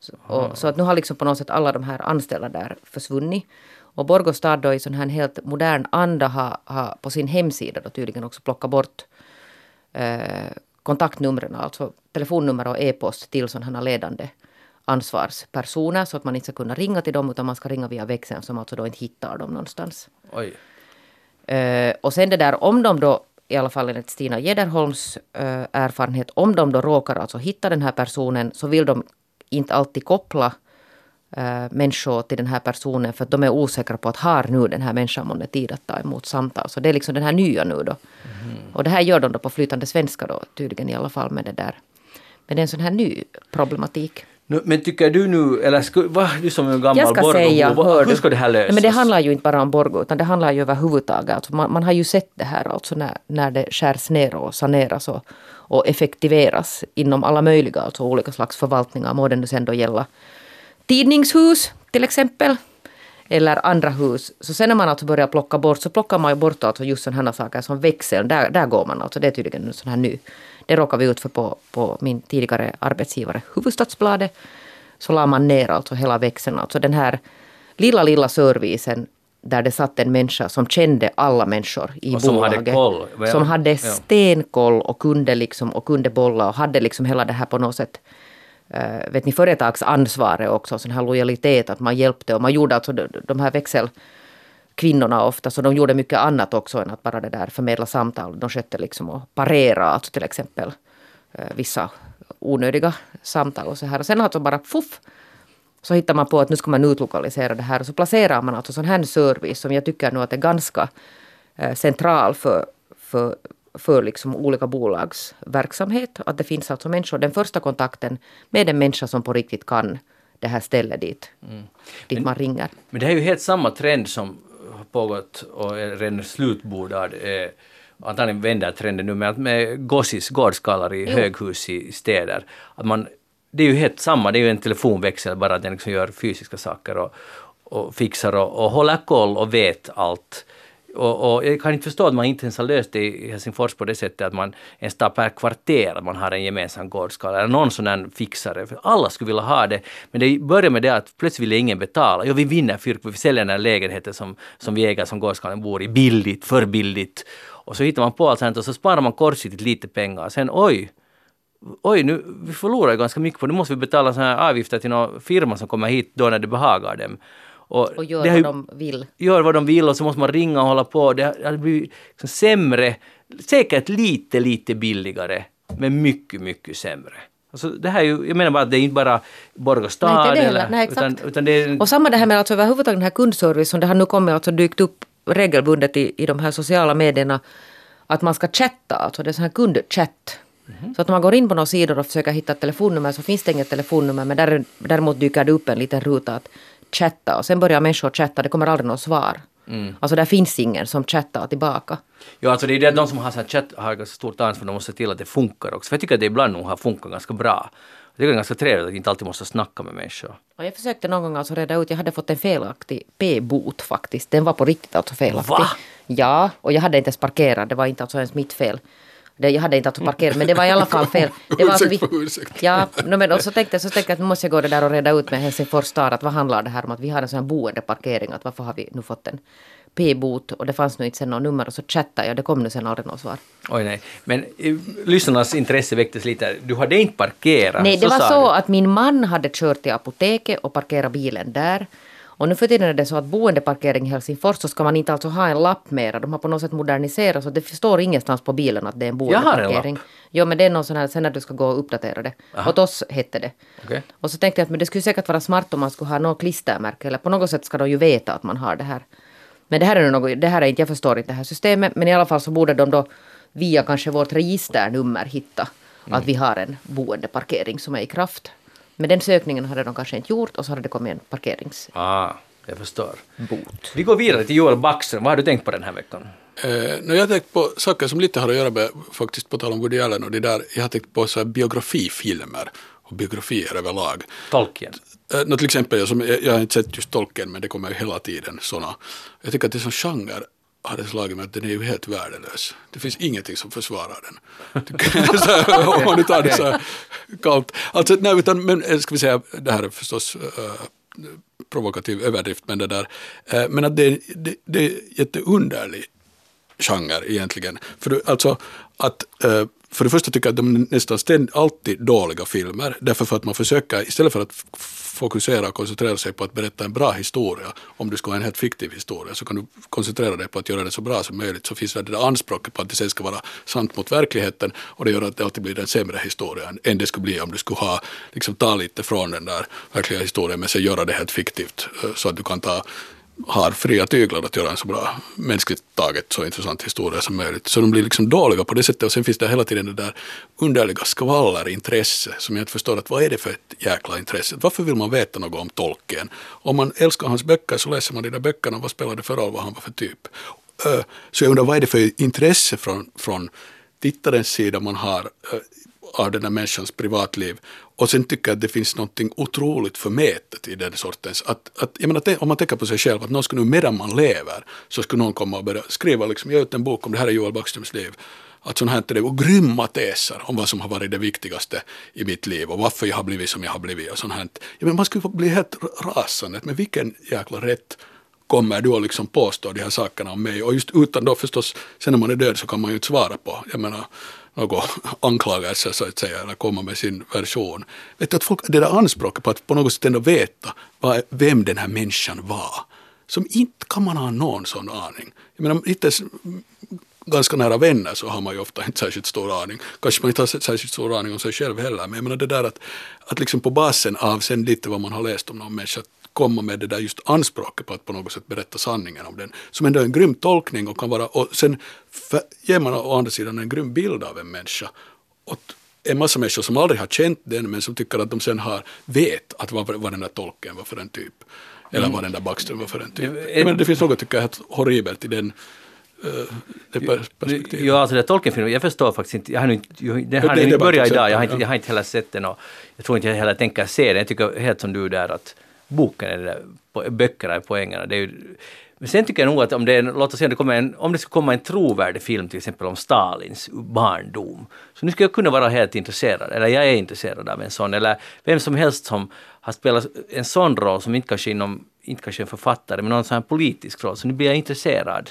Så, och, så att nu har liksom på något sätt alla de här anställda där försvunnit. Och Borgostad då i sån här helt modern anda har, har på sin hemsida då tydligen också plockat bort eh, kontaktnumren, alltså telefonnummer och e-post till sådana ledande ansvarspersoner så att man inte ska kunna ringa till dem utan man ska ringa via växeln som alltså då inte hittar dem någonstans. Eh, och sen det där om de då, i alla fall enligt Stina Gederholms eh, erfarenhet, om de då råkar alltså hitta den här personen så vill de inte alltid koppla människor till den här personen för att de är osäkra på att har nu den här människan månne tid att ta emot samtal. Så det är liksom den här nya nu då. Mm. Och det här gör de då på flytande svenska då tydligen i alla fall med det där. Men det är en sån här ny problematik. Men tycker du nu, eller sku, va, du som är en gammal Jag ska säga, hör hur ska det här lösas? Nej, men det handlar ju inte bara om Borgå, utan det handlar ju överhuvudtaget. Alltså man, man har ju sett det här alltså när, när det skärs ner och saneras och, och effektiveras inom alla möjliga alltså olika slags förvaltningar. Må det nu sen då gälla tidningshus till exempel. Eller andra hus. Så sen när man alltså börjar plocka bort så plockar man ju bort alltså just sådana saker som växeln. Där, där går man alltså. Det är tydligen en sån här ny. Det råkar vi ut för på, på min tidigare arbetsgivare Hufvudstadsbladet. Så la man ner alltså hela växeln. Alltså den här lilla, lilla servicen där det satt en människa som kände alla människor i och som bolaget. Hade koll. Som hade stenkoll och kunde, liksom, och kunde bolla och hade liksom hela det här på något sätt Eh, vet ni, företagsansvaret också, sån här lojalitet, att man hjälpte och man gjorde alltså de, här växelkvinnorna ofta, så de gjorde mycket annat också än att bara det där förmedla samtal. De skötte liksom och parera, alltså till exempel eh, vissa onödiga samtal och så här. Och sen alltså bara fuff, så hittar man på att nu ska man utlokalisera det här och så placerar man alltså sån här service som jag tycker nu att är ganska eh, central för, för för liksom olika bolags verksamhet. Att det finns alltså människor, den första kontakten med en människa som på riktigt kan det här stället dit, mm. dit men, man ringer. Men det här är ju helt samma trend som har pågått och är redan slutbordad. Eh, antagligen vänder trenden nu med, med gossis, gårdskallar i jo. höghus i städer. Att man, det är ju helt samma, det är ju en telefonväxel bara att den liksom gör fysiska saker och, och fixar och, och håller koll och vet allt. Och, och, jag kan inte förstå att man inte ens har löst det i Helsingfors på det sättet att man ens tar per kvarter att man har en gemensam gårdskala eller någon sån där fixare. För alla skulle vilja ha det. Men det börjar med det att plötsligt vill ingen betala. Jo, vi vinner Fyrk, vi säljer den här lägenheten som, som vi äger som gårdskalan bor i billigt, för billigt. Och så hittar man på allt sånt och så sparar man kortsiktigt lite pengar. Sen oj, oj, nu, vi förlorar ganska mycket på det. Nu måste vi betala såna här avgifter till någon firma som kommer hit då när det behagar dem. Och, och gör vad de vill. Gör vad de vill och så måste man ringa och hålla på. Det har blivit liksom sämre, säkert lite, lite billigare, men mycket, mycket sämre. Alltså det här är ju, jag menar bara att det är inte bara Borgå stad. Nej, det eller, Nej. Utan, utan det är, och samma det här med alltså överhuvudtaget den här kundservice som det har nu kommit, alltså dykt upp regelbundet i, i de här sociala medierna. Att man ska chatta, alltså det är sån här kundchatt. Mm. Så att om man går in på några sidor och försöker hitta ett telefonnummer så finns det inget telefonnummer men däremot dyker det upp en liten ruta att chatta och sen börjar människor chatta, det kommer aldrig något svar. Mm. Alltså där finns ingen som chattar tillbaka. Ja, alltså det är det att de som har så chatt har ganska stort ansvar, de måste se till att det funkar också. För jag tycker att det ibland nog har funkat ganska bra. Jag tycker det är ganska trevligt att inte alltid måste snacka med människor. Och jag försökte någon gång alltså reda ut, jag hade fått en felaktig p-bot faktiskt. Den var på riktigt alltså felaktig. Va? Ja, och jag hade inte ens parkerat, det var inte alltså ens mitt fel. Det, jag hade inte alltså parkerat, men det var i alla fall fel. Det var (laughs) alltså vi, ursäkt. Ja, no, men och så tänkte så tänkte jag att nu måste jag gå det där och reda ut med Helsingfors stad att vad handlar det här om att vi har en sån här boendeparkering, att varför har vi nu fått en p-bot och det fanns nu inte sen något nummer och så chattade jag, det kom nu sen aldrig något svar. Oj nej, men uh, lyssnarnas intresse väcktes lite. Du hade inte parkerat? Nej, det så var så du. att min man hade kört till apoteket och parkerat bilen där. Och nu för tiden är det så att boendeparkering i Helsingfors så ska man inte alltså ha en lapp mera. De har på något sätt moderniserat så det står ingenstans på bilen att det är en boendeparkering. Jag har en lapp. Jo men det är någon sån här, sen när du ska gå och uppdatera det. Aha. Åt oss hette det. Okay. Och så tänkte jag att men det skulle säkert vara smart om man skulle ha något klistermärke eller på något sätt ska de ju veta att man har det här. Men det här är något, det här är inte, jag förstår inte det här systemet men i alla fall så borde de då via kanske vårt registernummer hitta mm. att vi har en boendeparkering som är i kraft. Men den sökningen hade de kanske inte gjort och så hade det kommit en parkerings... Ah, jag förstår. Bot. Vi går vidare till Joel Backström. Vad har du tänkt på den här veckan? Eh, jag har tänkt på saker som lite har att göra med, faktiskt på tal om Woody Allen och det där, jag har tänkt på så här biografifilmer och biografier överlag. Tolkien? Eh, till exempel, jag, som, jag, jag har inte sett just Tolkien men det kommer ju hela tiden sådana. Jag tycker att det är som genre har det slagit mig att den är ju helt värdelös. Det finns ingenting som försvarar den. (laughs) (laughs) om man nu tar det så här kallt. Alltså, nej, utan, men eh, ska vi säga, det här är förstås äh, provokativ överdrift, men det där. Äh, men att det, det, det är jätteunderlig genre egentligen. För du, alltså att eh, för det första tycker jag att de nästan ständigt, alltid dåliga filmer. Därför för att man försöker, istället för att fokusera och koncentrera sig på att berätta en bra historia, om du ska ha en helt fiktiv historia, så kan du koncentrera dig på att göra det så bra som möjligt. Så finns det där anspråket på att det sen ska vara sant mot verkligheten och det gör att det alltid blir en sämre historia än det skulle bli om du skulle ha, liksom ta lite från den där verkliga historien men sen göra det helt fiktivt eh, så att du kan ta har fria tyglar att göra en så bra, mänskligt taget så intressant historia som möjligt. Så de blir liksom dåliga på det sättet och sen finns det hela tiden det där underliga skvallerintresse som jag inte förstår att vad är det för ett jäkla intresse? Varför vill man veta något om tolken? Om man älskar hans böcker så läser man de där böckerna, vad spelar det för roll vad han var för typ? Så jag undrar vad är det för intresse från, från tittarens sida man har av den här människans privatliv. Och sen tycker jag att det finns något otroligt förmätet i den sortens, att, att jag menar, om man tänker på sig själv, att någon skulle nu medan man lever, så skulle någon komma och börja skriva, liksom, jag har ut en bok om det här är Joel Backströms liv, att sånt här inte och grymma teser om vad som har varit det viktigaste i mitt liv och varför jag har blivit som jag har blivit och sånt här. Ja, men man skulle bli helt rasande, men vilken jäkla rätt kommer du att liksom påstå de här sakerna om mig och just utan då förstås, sen när man är död så kan man ju inte svara på, jag menar någon anklagelse så att säga, eller komma med sin version. Vet du, att folk, det där anspråket på att på något sätt ändå veta vad, vem den här människan var, som inte kan man ha någon sån aning. Jag menar, inte ganska nära vänner så har man ju ofta inte särskilt stor aning. Kanske man inte har särskilt stor aning om sig själv heller, men jag menar det där att, att liksom på basen av sen lite vad man har läst om någon människa, komma med det där just anspråket på att på något sätt berätta sanningen om den. Som ändå är en grym tolkning och kan vara, och sen ger man å andra sidan en grym bild av en människa. åt en massa människor som aldrig har känt den men som tycker att de sen har vet att vad, vad den där tolken var för en typ. Eller mm. vad den där Backström var för en typ. Det, men det finns något tycker jag helt horribelt i den perspektivet. Ja, alltså det Tolkien-filmen, jag förstår faktiskt inte, jag har nu, den har inte börjat idag, jag har inte, jag har inte heller sett den och jag tror inte jag heller tänker se den. Jag tycker helt som du där att boken eller böckerna är poängerna. Det är ju, men sen tycker jag nog att om det, låt oss säga, det kommer en, om det skulle komma en trovärdig film till exempel om Stalins barndom, så nu skulle jag kunna vara helt intresserad, eller jag är intresserad av en sån, eller vem som helst som har spelat en sån roll som inte kanske inom, inte kanske en författare, men någon sån här politisk roll, så nu blir jag intresserad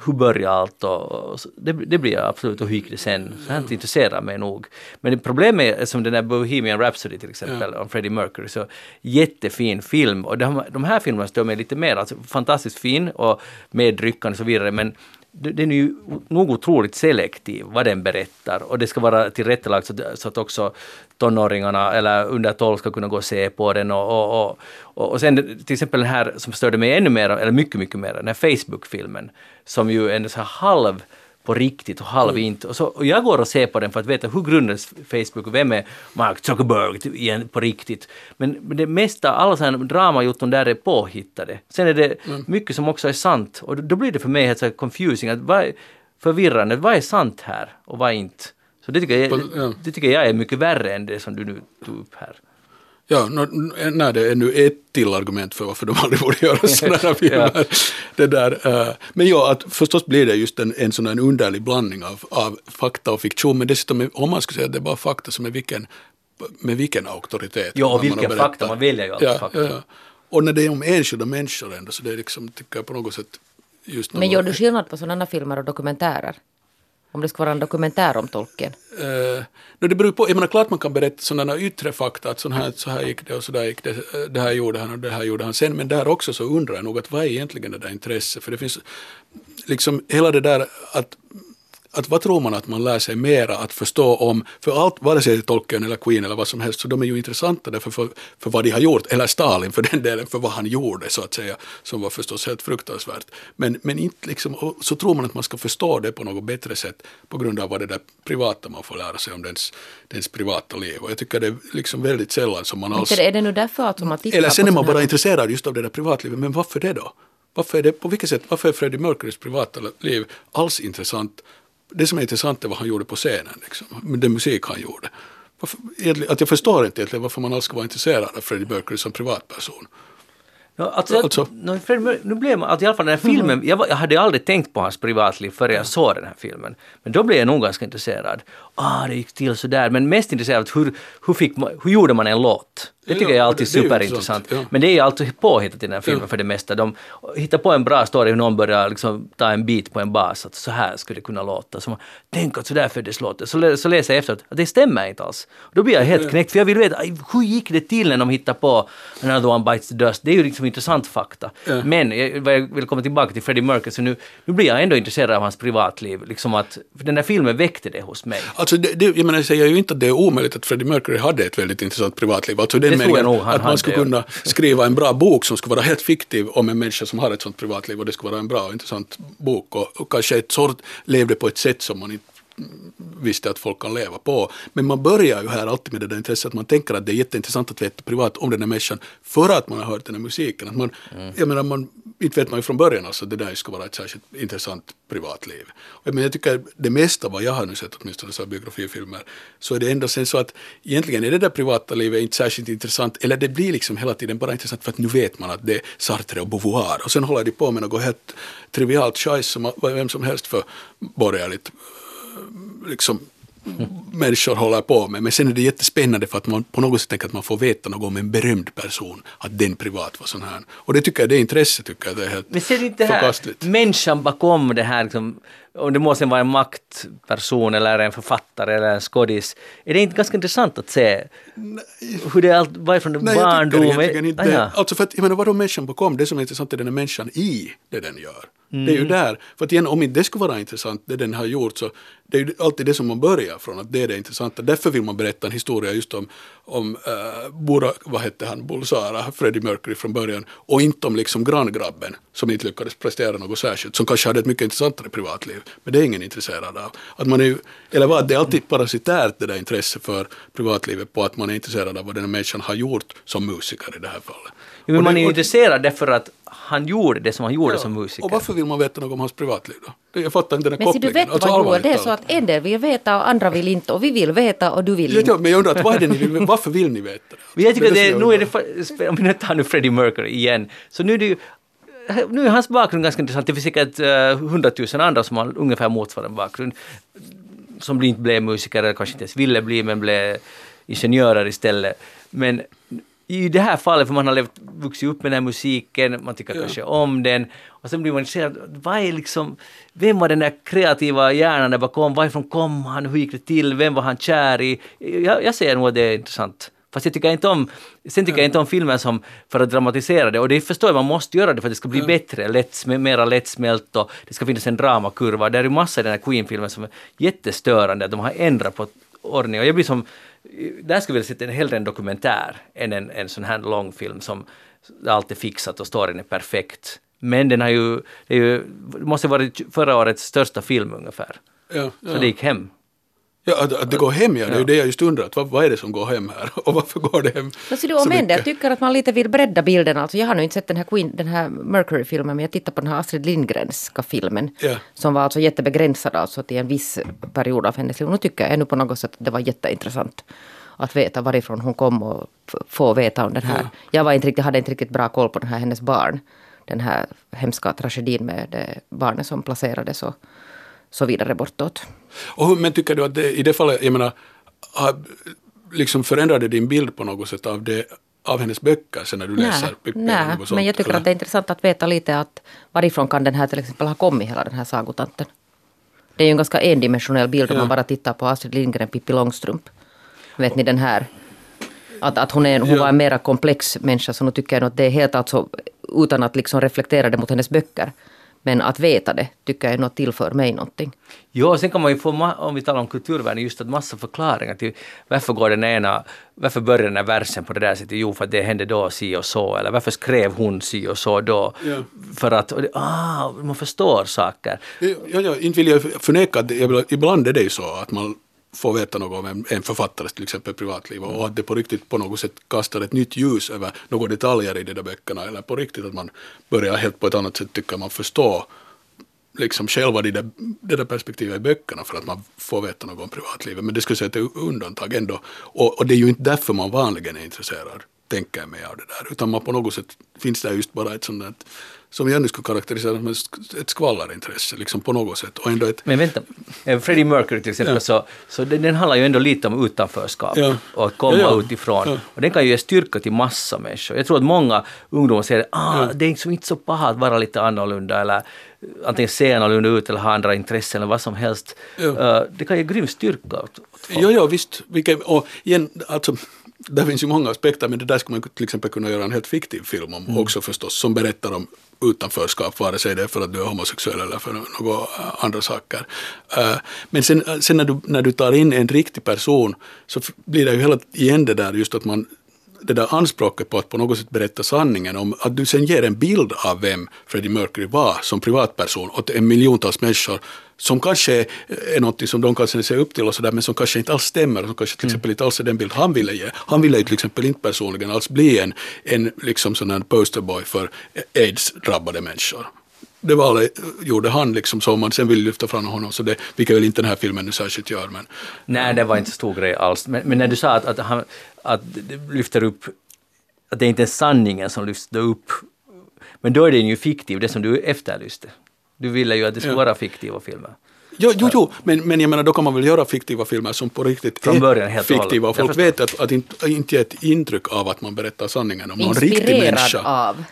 hur börjar allt och, och det, det, blir jag absolut och hur det sen. Så jag inte intresserar mig nog. Men problemet är som den där Bohemian Rhapsody till exempel om Freddie Mercury, så jättefin film. Och de, de här filmerna står mig lite mer, alltså fantastiskt fin och medryckande och så vidare men den är ju nog otroligt selektiv vad den berättar. Och det ska vara tillrättalagt så, så att också tonåringarna eller under 12 ska kunna gå och se på den. Och, och, och, och sen till exempel den här som störde mig ännu mer, eller mycket, mycket mer, den här Facebook-filmen som ju är en så halv på riktigt och halv mm. inte. Och, så, och jag går och ser på den för att veta hur grundades Facebook och vem är Mark Zuckerberg igen på riktigt. Men, men det mesta, alla sådana dramajutton där är påhittade. Sen är det mm. mycket som också är sant och då, då blir det för mig helt så confusing, att vad förvirrande, vad är sant här och vad är inte. Så det tycker, jag, det, det tycker jag är mycket värre än det som du nu tog upp här. Ja, nej, det är nu ett till argument för varför de aldrig borde göra (laughs) sådana filmer. ja. det där, uh, men ja, att förstås blir det just en, en sån här underlig blandning av, av fakta och fiktion, men dessutom om man skulle säga att det är bara fakta som är vilken, med vilken auktoritet. Ja, och vilken fakta, man väljer ju alltid ja, fakta. Ja. Och när det är om enskilda människor ändå, så det är liksom, tycker jag på något sätt just Men gör du skillnad på sådana filmer och dokumentärer? Om det ska vara en dokumentär om tolken? Uh, eh, no, det beror på, jag menar klart man kan berätta sådana yttre fakta, att sån här, så här gick det och så där gick det, eh, det här gjorde han och det här gjorde han sen, men där också så undrar jag nog att vad är egentligen det där intresset? För det finns liksom hela det där att att vad tror man att man lär sig mera att förstå om, för allt, vare sig det är Tolkien eller Queen eller vad som helst, så de är ju intressanta därför för, för vad de har gjort, eller Stalin för den delen, för vad han gjorde så att säga, som var förstås helt fruktansvärt. Men, men inte liksom, så tror man att man ska förstå det på något bättre sätt på grund av vad det där privata man får lära sig om dens, dens privata liv. Och jag tycker det är liksom väldigt sällan som man alls... Är det nu därför att man tittar Eller sen är man bara intresserad just av det där privatlivet, men varför det då? Varför är det, på vilket sätt, varför är Freddie Mercurys privata liv alls intressant det som är intressant är vad han gjorde på scenen, liksom, den musik han gjorde. Varför, att jag förstår inte egentligen varför man alls ska vara intresserad av Freddie Mercury som privatperson. No, alltså, alltså. No, nu blev man, alltså, i alla fall den här filmen, mm. jag, jag, hade aldrig tänkt på hans privatliv före jag såg den här filmen. Men då blev jag nog ganska intresserad. Ah, det gick till sådär. Men mest intresserad av hur, hur, fick man, hur gjorde man en låt? Det tycker jag är alltid det- det är superintressant. ja. Men det är ju alltid påhittat i den här filmen Ja. för det mesta. De hittar på en bra story hur någon börjar liksom ta en bit på en bas. Att så här skulle det kunna låta. Så man, Tänk att så där föddes låten. Så, så läser jag efteråt att det stämmer inte alls. Då blir jag helt knäckt för jag vill veta hur gick det till när de hittade på Another One Bites the Dust. Det är ju liksom intressant fakta. Ja. Men jag, vad jag vill komma tillbaka till Freddie Mercury så nu, nu blir jag ändå intresserad av hans privatliv. Liksom att, för den här filmen väckte det hos mig. Alltså det, det, jag menar, jag säger ju inte att det är omöjligt att Freddie Mercury hade ett väldigt intressant privatliv. Alltså den Det meningen nog att man skulle ja. kunna skriva en bra bok som skulle vara helt fiktiv om en människa som har ett sånt privatliv och det skulle vara en bra och intressant bok och, och kanske ett sort levde på ett sätt som man inte visste att folk kan leva på. Men man börjar ju här alltid med det där intresset att man tänker att det är jätteintressant att veta privat om den här människan för att man har hört den här musiken. Att man, Jag menar, man, inte vet man ju från början alltså att det där ska vara ett särskilt intressant privatliv. Men jag tycker det mesta vad jag har nu sett åtminstone så biografifilmer så är det ändå sen så att egentligen är det där privata livet inte särskilt intressant eller det blir liksom hela tiden bara intressant för att nu vet man att det är Sartre och Beauvoir och sen håller de på med något helt trivialt schajs som vem som helst för borgerligt eh, liksom människor håller på med. Men sen är det jättespännande för att man på något sätt tänker att man får veta något om en berömd person, att den privat var sån här. Och det tycker jag, det intresset tycker jag det är helt Men ser inte här människan bakom det här, liksom, om det måste vara en maktperson eller en författare eller en skådis, är det inte ganska intressant att se hur det är allt, varifrån det Nej, jag tycker barndom egentligen inte Ah, det. ja. Alltså för att, jag menar vadå människan bakom, det som är intressant är den här människan i det den gör. Det är Mm. ju där, för att igen om inte det skulle vara intressant, det den har gjort, så det är ju alltid det som man börjar från, att det är det intressanta. Därför vill man berätta en historia just om, om uh, Bura, vad hette han, Bulsara, Freddie Mercury från början, och inte om liksom granngrabben som inte lyckades prestera något särskilt, som kanske hade ett mycket intressantare privatliv. Men det är ingen intresserad av. Att man är eller vad, det är alltid parasitärt det där intresset för privatlivet på att man är intresserad av vad den här människan har gjort som musiker i det här fallet. Jo, men man är intresserad därför att han gjorde det som han gjorde Ja, som musiker. Och varför vill man veta något om hans privatliv då? Jag fattar inte den här Men ser du kopplingen. vet Alltså, vad det är så att en del vill veta och andra vill inte och vi vill veta och du vill Ja, inte. ja, men jag undrar, vad är det ni vill, varför vill ni veta? Men jag tycker Det det, som nu är jag det, om vi nu tar nu Freddie Mercury igen, så nu är det ju nu är hans bakgrund ganska intressant. Det finns säkert hundratusen andra som har ungefär motsvarande bakgrund. Som inte blev musiker eller kanske inte ens ville bli men blev ingenjörer istället. Men i det här fallet, för man har levt, vuxit upp med den här musiken, man tycker kanske om den. Och sen blir man intresserad, vad är liksom, vem var den där kreativa hjärnan där bakom, varifrån kom han, hur gick det till, vem var han kär i? Jag, jag säger nog att det är intressant. Fast jag tycker inte om, sen tycker jag inte om filmer som för att dramatisera det. Och det förstår jag, man måste göra det för att det ska bli bättre, lätt, mera lättsmält och det ska finnas en dramakurva. Det är ju massa i den här Queen-filmen som är jättestörande, att de har ändrat på ordning. Och jag blir som, där skulle jag vilja se en hellre en dokumentär än en, en sån här långfilm som allt är fixat och storyn är perfekt. Men den har ju, det, är ju, måste ha varit förra årets största film ungefär. Ja, Så ja. det gick hem. Ja, att, att det går hem, ja. Det är ju det jag just undrat. Vad, vad är det som går hem här? (laughs) Och varför går det hem Men ser du, så det, jag tycker att man lite vill bredda bilden. Alltså, jag har nu inte sett den här, Queen, den här Mercury-filmen, men jag tittar på den här Astrid Lindgrenska filmen. Ja. Som var alltså jättebegränsad alltså till en viss period av hennes liv. Nu tycker jag ännu på något sätt att det var jätteintressant att veta varifrån hon kom och få veta om den här. Jag var inte riktigt, hade inte riktigt bra koll på den här hennes barn. Den här hemska tragedin med det barnet som placerades och så vidare bortåt. Och, hur- men tycker du att det, i det fallet, jag menar, har, liksom förändrade din bild på något sätt av, det, av hennes böcker sen när du läser Pippi eller nej, sånt? men jag tycker eller? att det är intressant att veta lite att varifrån kan den här till exempel ha kommit, hela den här sagotanten. Det är ju en ganska endimensionell bild om Ja. man bara tittar på Astrid Lindgren, Pippi Långstrump. Vet ni den här? Att, att hon, är, hon Ja. var en mera komplex människa, så nu tycker jag att det är helt alltså, utan att liksom reflektera det mot hennes böcker. Men att veta det tycker jag nog tillför mig någonting. Jo, sen kan man ju få, om vi talar om kulturvärden, just att massa förklaringar till varför går den ena, varför börjar den här versen på det där sättet? Jo, för att det hände då si och så, eller varför skrev hon si och så då? Ja. För att, det, ah, man förstår saker. Ja, ja, inte vill jag förneka att det, ibland är det ju så att man får veta något om en, en författares till exempel privatliv och att det på riktigt på något sätt kastar ett nytt ljus över några detaljer i de där böckerna eller på riktigt att man börjar helt på ett annat sätt tycka man förstår liksom själva det där, det där perspektivet i böckerna för att man får veta något om privatlivet. Men det skulle säga att det är undantag ändå. Och, och det är ju inte därför man vanligen är intresserad, tänker jag mig av det där. Utan man på något sätt finns det just bara ett sånt där som jag nu skulle karaktärisera som ett skvallerintresse liksom på något sätt. Och ändå ett, Men vänta, eh, Freddie Mercury till exempel, Ja. så, så den, den handlar ju ändå lite om utanförskap Ja. och att komma Ja, utifrån. Och den kan ju ge styrka till massa människor. Jag tror att många ungdomar säger att ah, det är liksom inte så paha att vara lite annorlunda eller eh, antingen se annorlunda ut eller ha andra intressen eller vad som helst. Eh, det kan ge grym styrka åt, åt folk. Ja, ja visst. Och igen, alltså, där finns ju många aspekter, men det där skulle man till exempel kunna göra en helt fiktiv film om också förstås, som berättar om utanförskap, vare sig det är för att du är homosexuell eller för några andra saker. Äh, Men sen, sen när, du, när du tar in en riktig person så blir det ju hela igen det där just att man det där anspråket på att på något sätt berätta sanningen om att du sen ger en bild av vem Freddie Mercury var som privatperson åt en miljontals människor som kanske är något som de kanske ser upp till och sådär men som kanske inte alls stämmer, som kanske till exempel inte alls är den bild han ville ge. Han ville ju till exempel inte personligen alls bli en, en liksom sån här posterboy för aids-drabbade människor. Det var det gjorde han liksom så om man sen vill lyfta fram honom, så det, vilket väl inte den här filmen nu särskilt gör. Men, Nej, det var inte så stor grej alls. Men, men när du sa att, att, han, att det lyfter upp, att det inte är sanningen som lyfts upp, men då är den ju fiktiv, det som du efterlyste. Du ville ju att det skulle Ja. vara fiktiva filmer. Jo, jo, jo men, men jag menar då kan man väl göra fiktiva filmer som på riktigt Från är början helt och fiktiva och folk vet att, att inte, inte ge ett intryck av att man berättar sanningen om någon riktig Inspirerad människa. av.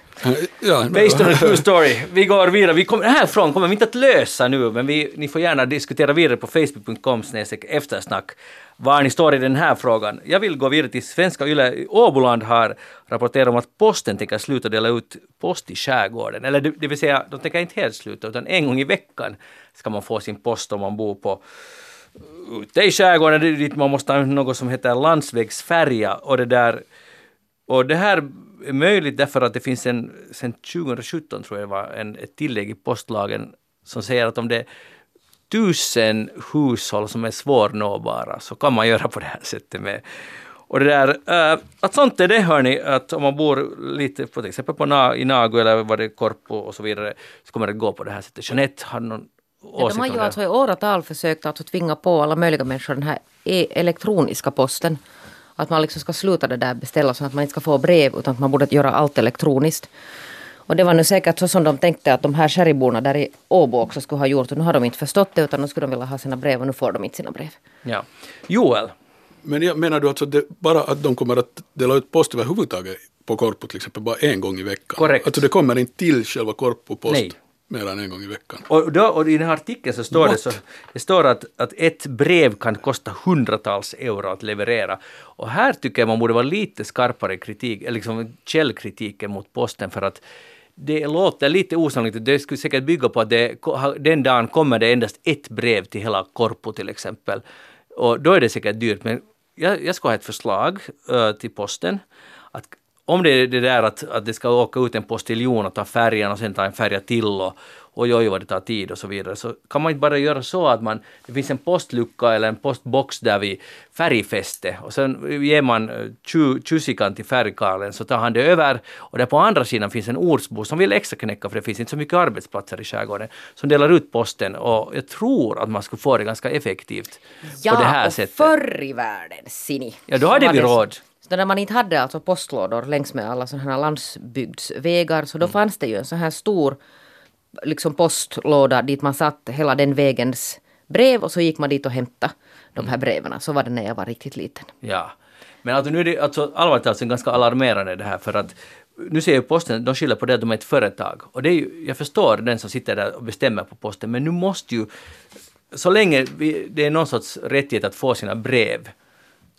Ja, Based on a true story. Vi går vidare. Vi kommer, härifrån kommer vi inte att lösa nu, men vi, ni får gärna diskutera vidare på facebook.com eftersnack var ni står i den här frågan. Jag vill gå vidare till svenska Yle. Åboland har rapporterat om att posten tänker sluta dela ut post i skärgården. Eller det, det vill säga, de tänker inte helt sluta, utan en gång i veckan ska man få sin post om man bor på ute i skärgården, dit man måste ha något som heter landsvägsfärja och det där och det här är möjligt därför att det finns en, sen 2017 tror jag var, en, ett tillägg i postlagen som säger att om det är tusen hushåll som är svårnåbara så kan man göra på det här sättet med. Och det där, äh, att sånt är det hörni, att om man bor lite på till exempel på Na, i Nagu eller vad det Korpo och så vidare, så kommer det gå på det här sättet. Jeanette har någon Ja, de har ju alltså i åratal försökt att tvinga på alla möjliga människor den här e- elektroniska posten. Att man liksom ska sluta det där beställa så att man inte ska få brev utan att man borde göra allt elektroniskt. Och det var nu säkert så som de tänkte att de här skärgårdsborna där i Åbo också skulle ha gjort. Och nu har de inte förstått det utan nu skulle de vilja ha sina brev och nu får de inte sina brev. Ja. Joel, Men jag menar du alltså att det, bara att de kommer att dela ut post överhuvudtaget på Korpo till exempel bara en gång i veckan? Korrekt. Alltså det kommer inte till själva Korpo post Nej. Mer än en gång i veckan? Och, då, och i den här artikeln så står det, så, det står att, att ett brev kan kosta hundratals euro att leverera. Och här tycker jag man borde vara lite skarpare kritik, eller liksom källkritiken mot posten för att det låter lite osannolikt. Det skulle säkert bygga på att det, den dagen kommer det endast ett brev till hela Korpo till exempel. Och då är det säkert dyrt. Men jag, jag ska ha ett förslag äh, till posten. Om det är det där att, att det ska åka ut en postiljon och ta färjan och sen ta en färja till och oj oj vad det tar tid och så vidare så kan man inte bara göra så att man, det finns en postlucka eller en postbox där vid färgfäste och sen ger man eh, tju- tjusikan till färgkarlen så tar han det över och där på andra sidan finns en ortsbo som vill extra knäcka för det finns inte så mycket arbetsplatser i skärgården som delar ut posten och jag tror att man skulle få det ganska effektivt på det här och sättet. förr i världen, Sini. Ja, då hade vi råd. Så när man inte hade alltså postlådor längs med alla sådana här landsbygdsvägar så då Mm. fanns det ju en så här stor liksom postlåda dit man satt hela den vägens brev och så gick man dit och hämtade de Mm. här breven. Så var det när jag var riktigt liten. Ja. Men alltså nu är det alltså allvarligt talat ganska alarmerande det här för att nu ser ju posten, de skyller på det att de är ett företag. Och det är ju, jag förstår den som sitter där och bestämmer på posten, men nu måste ju, så länge vi, det är någon sorts rättighet att få sina brev,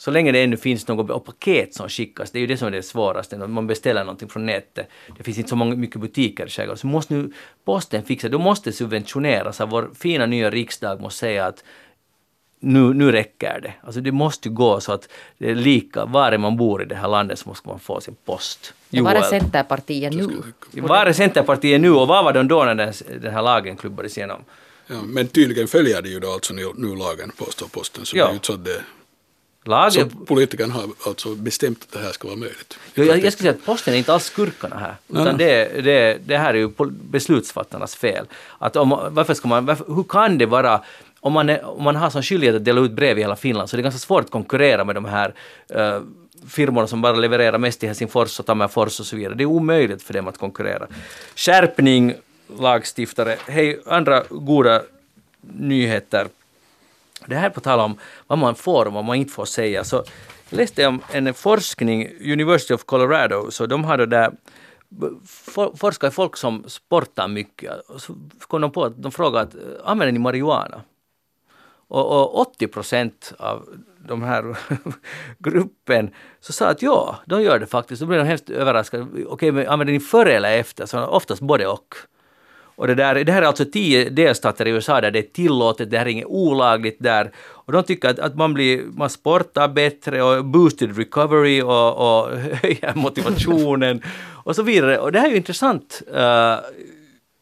så länge det ännu finns något paket som skickas, det är ju det som är det svåraste, när man beställer någonting från nätet. Det finns inte så många, mycket butiker i skärgården, så måste nu posten fixa, då måste subventioneras vår fina nya riksdag måste säga att nu, nu räcker det. Alltså det måste ju gå så att det är lika, var man bor i det här landet så måste man få sin post. Var är. Centerpartiet nu? Var är Centerpartiet nu och vad var de då när den, den här lagen klubbades igenom? Ja, men tydligen följer det ju då alltså nu, nu lagen, påstår posten. Så Ja. det är ju så att det, Lagen, så politikerna har alltså bestämt att det här ska vara möjligt. Jo, jag, jag skulle säga att posten är inte alls skurkarna här. Utan det, det, det här är ju beslutsfattarnas fel. Att om, varför ska man, varför, hur kan det vara om man, är, om man har som skyldighet att dela ut brev i hela Finland så det är ganska svårt att konkurrera med de här uh, firmorna som bara levererar mest till Helsingfors och Tammerfors och så vidare. Det är omöjligt för dem att konkurrera. Skärpning, lagstiftare. Hej, andra goda nyheter. Det här på tal om vad man får och vad man inte får säga. Så jag läste om en forskning, University of Colorado, så de hade där forskar i folk som sportar mycket. Så kom de på att de frågade att använder ni marijuana? Och, och 80 procent av de här (laughs) gruppen så sa att ja, de gör det faktiskt. Då blev de hemskt överraskade. Okej, men använder ni före eller efter? Så oftast både och. Och det, där, det här är alltså tio delstater i USA där det är tillåtet, det här är inget olagligt där. Och de tycker att, att man, blir, man sportar bättre och boosted recovery och, och (laughs) höjer motivationen och så vidare. Och det här är ju intressant. Uh,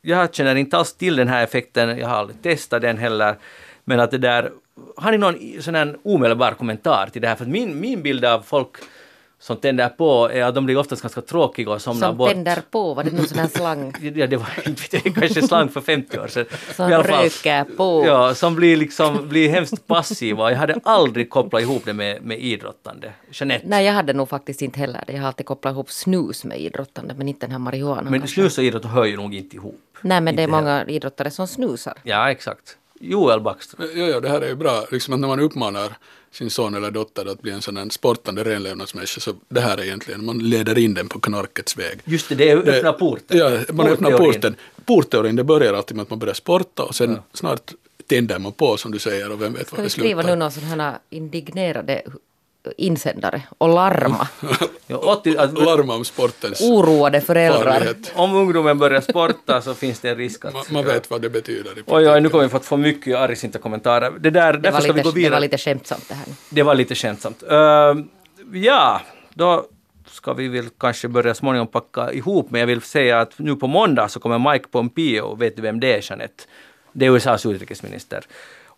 jag känner inte alls till den här effekten, jag har aldrig testat den heller. Men att det där, har ni någon sån här omedelbar kommentar till det här? För min, min bild av folk som tänder på att de blir oftast ganska tråkiga och somnar som bort. Som tänder på, var det någon sån här slang? (laughs) ja, det var inte kanske slang för 50 år sedan. Som röker på. Ja, som blir liksom, blir hemskt passiva. Jag hade aldrig kopplat ihop det med, med idrottande. Jeanette? Nej, jag hade nog faktiskt inte heller det. Jag har alltid kopplat ihop snus med idrottande, men inte den här marijuana. Men snus och idrott hör ju nog inte ihop. Nej, men inte det är många idrottare som snusar. Ja, exakt. Joel Backström. Ja, ja, det här är ju bra. Liksom att när man uppmanar sin son eller dotter att bli en sån här sportande renlevnadsmänniska så det här är egentligen, man leder in den på knarkets väg. Just det, det är öppna porten. Ja, man öppnar porten. Portteorin, det börjar alltid med att man börjar sporta och sen ja. snart tänder man på som du säger och vem vet var det slutar. Ska vi skriva nu någon sån här indignerade insändare och larma. ja, 80, att, larma om sportens Oroade föräldrar. Farlighet. Om ungdomen börjar sporta så finns det en risk att... Man, man vet vad det betyder. Oj, oj, nu kommer vi fått få mycket argsinta kommentarer. Det, där, det, var lite, det var lite skämtsamt det här. Det var lite skämtsamt. Uh, ja, då ska vi väl kanske börja småningom packa ihop, men jag vill säga att nu på måndag så kommer Mike Pompeo, vet du vem det är Jeanette? Det är USAs utrikesminister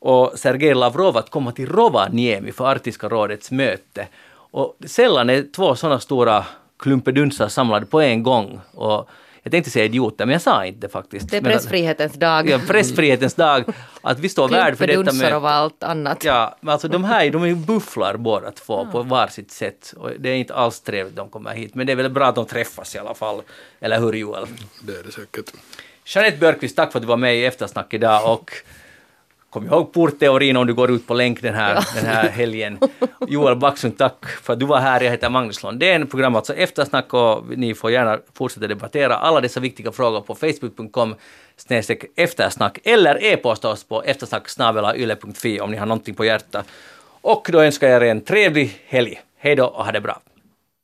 och Sergej Lavrov att komma till Rovaniemi för Arktiska rådets möte. Och sällan är två sådana stora klumpedunsar samlade på en gång. Och jag tänkte säga idioter, men jag sa inte faktiskt. Det är pressfrihetens dag. Ja, pressfrihetens dag. Att vi står värd för detta möte. och allt annat. Ja, men alltså de här de är bufflar båda två ja. på varsitt sätt. Och det är inte alls trevligt att de kommer hit, men det är väl bra att de träffas i alla fall. Eller hur Joel? Det är det säkert. Jeanette Björkqvist, tack för att du var med i Eftersnack idag och Kom ihåg portteorin om du går ut på länk den här, ja. den här helgen. Joel Backsund, tack för att du var här. Jag heter Magnus Lundén. Programmet alltså Eftersnack och ni får gärna fortsätta debattera alla dessa viktiga frågor på facebook.com eftersnack eller e-posta oss på eftersnack.yle.fi om ni har någonting på hjärtat. Och då önskar jag er en trevlig helg. Hej då och ha det bra.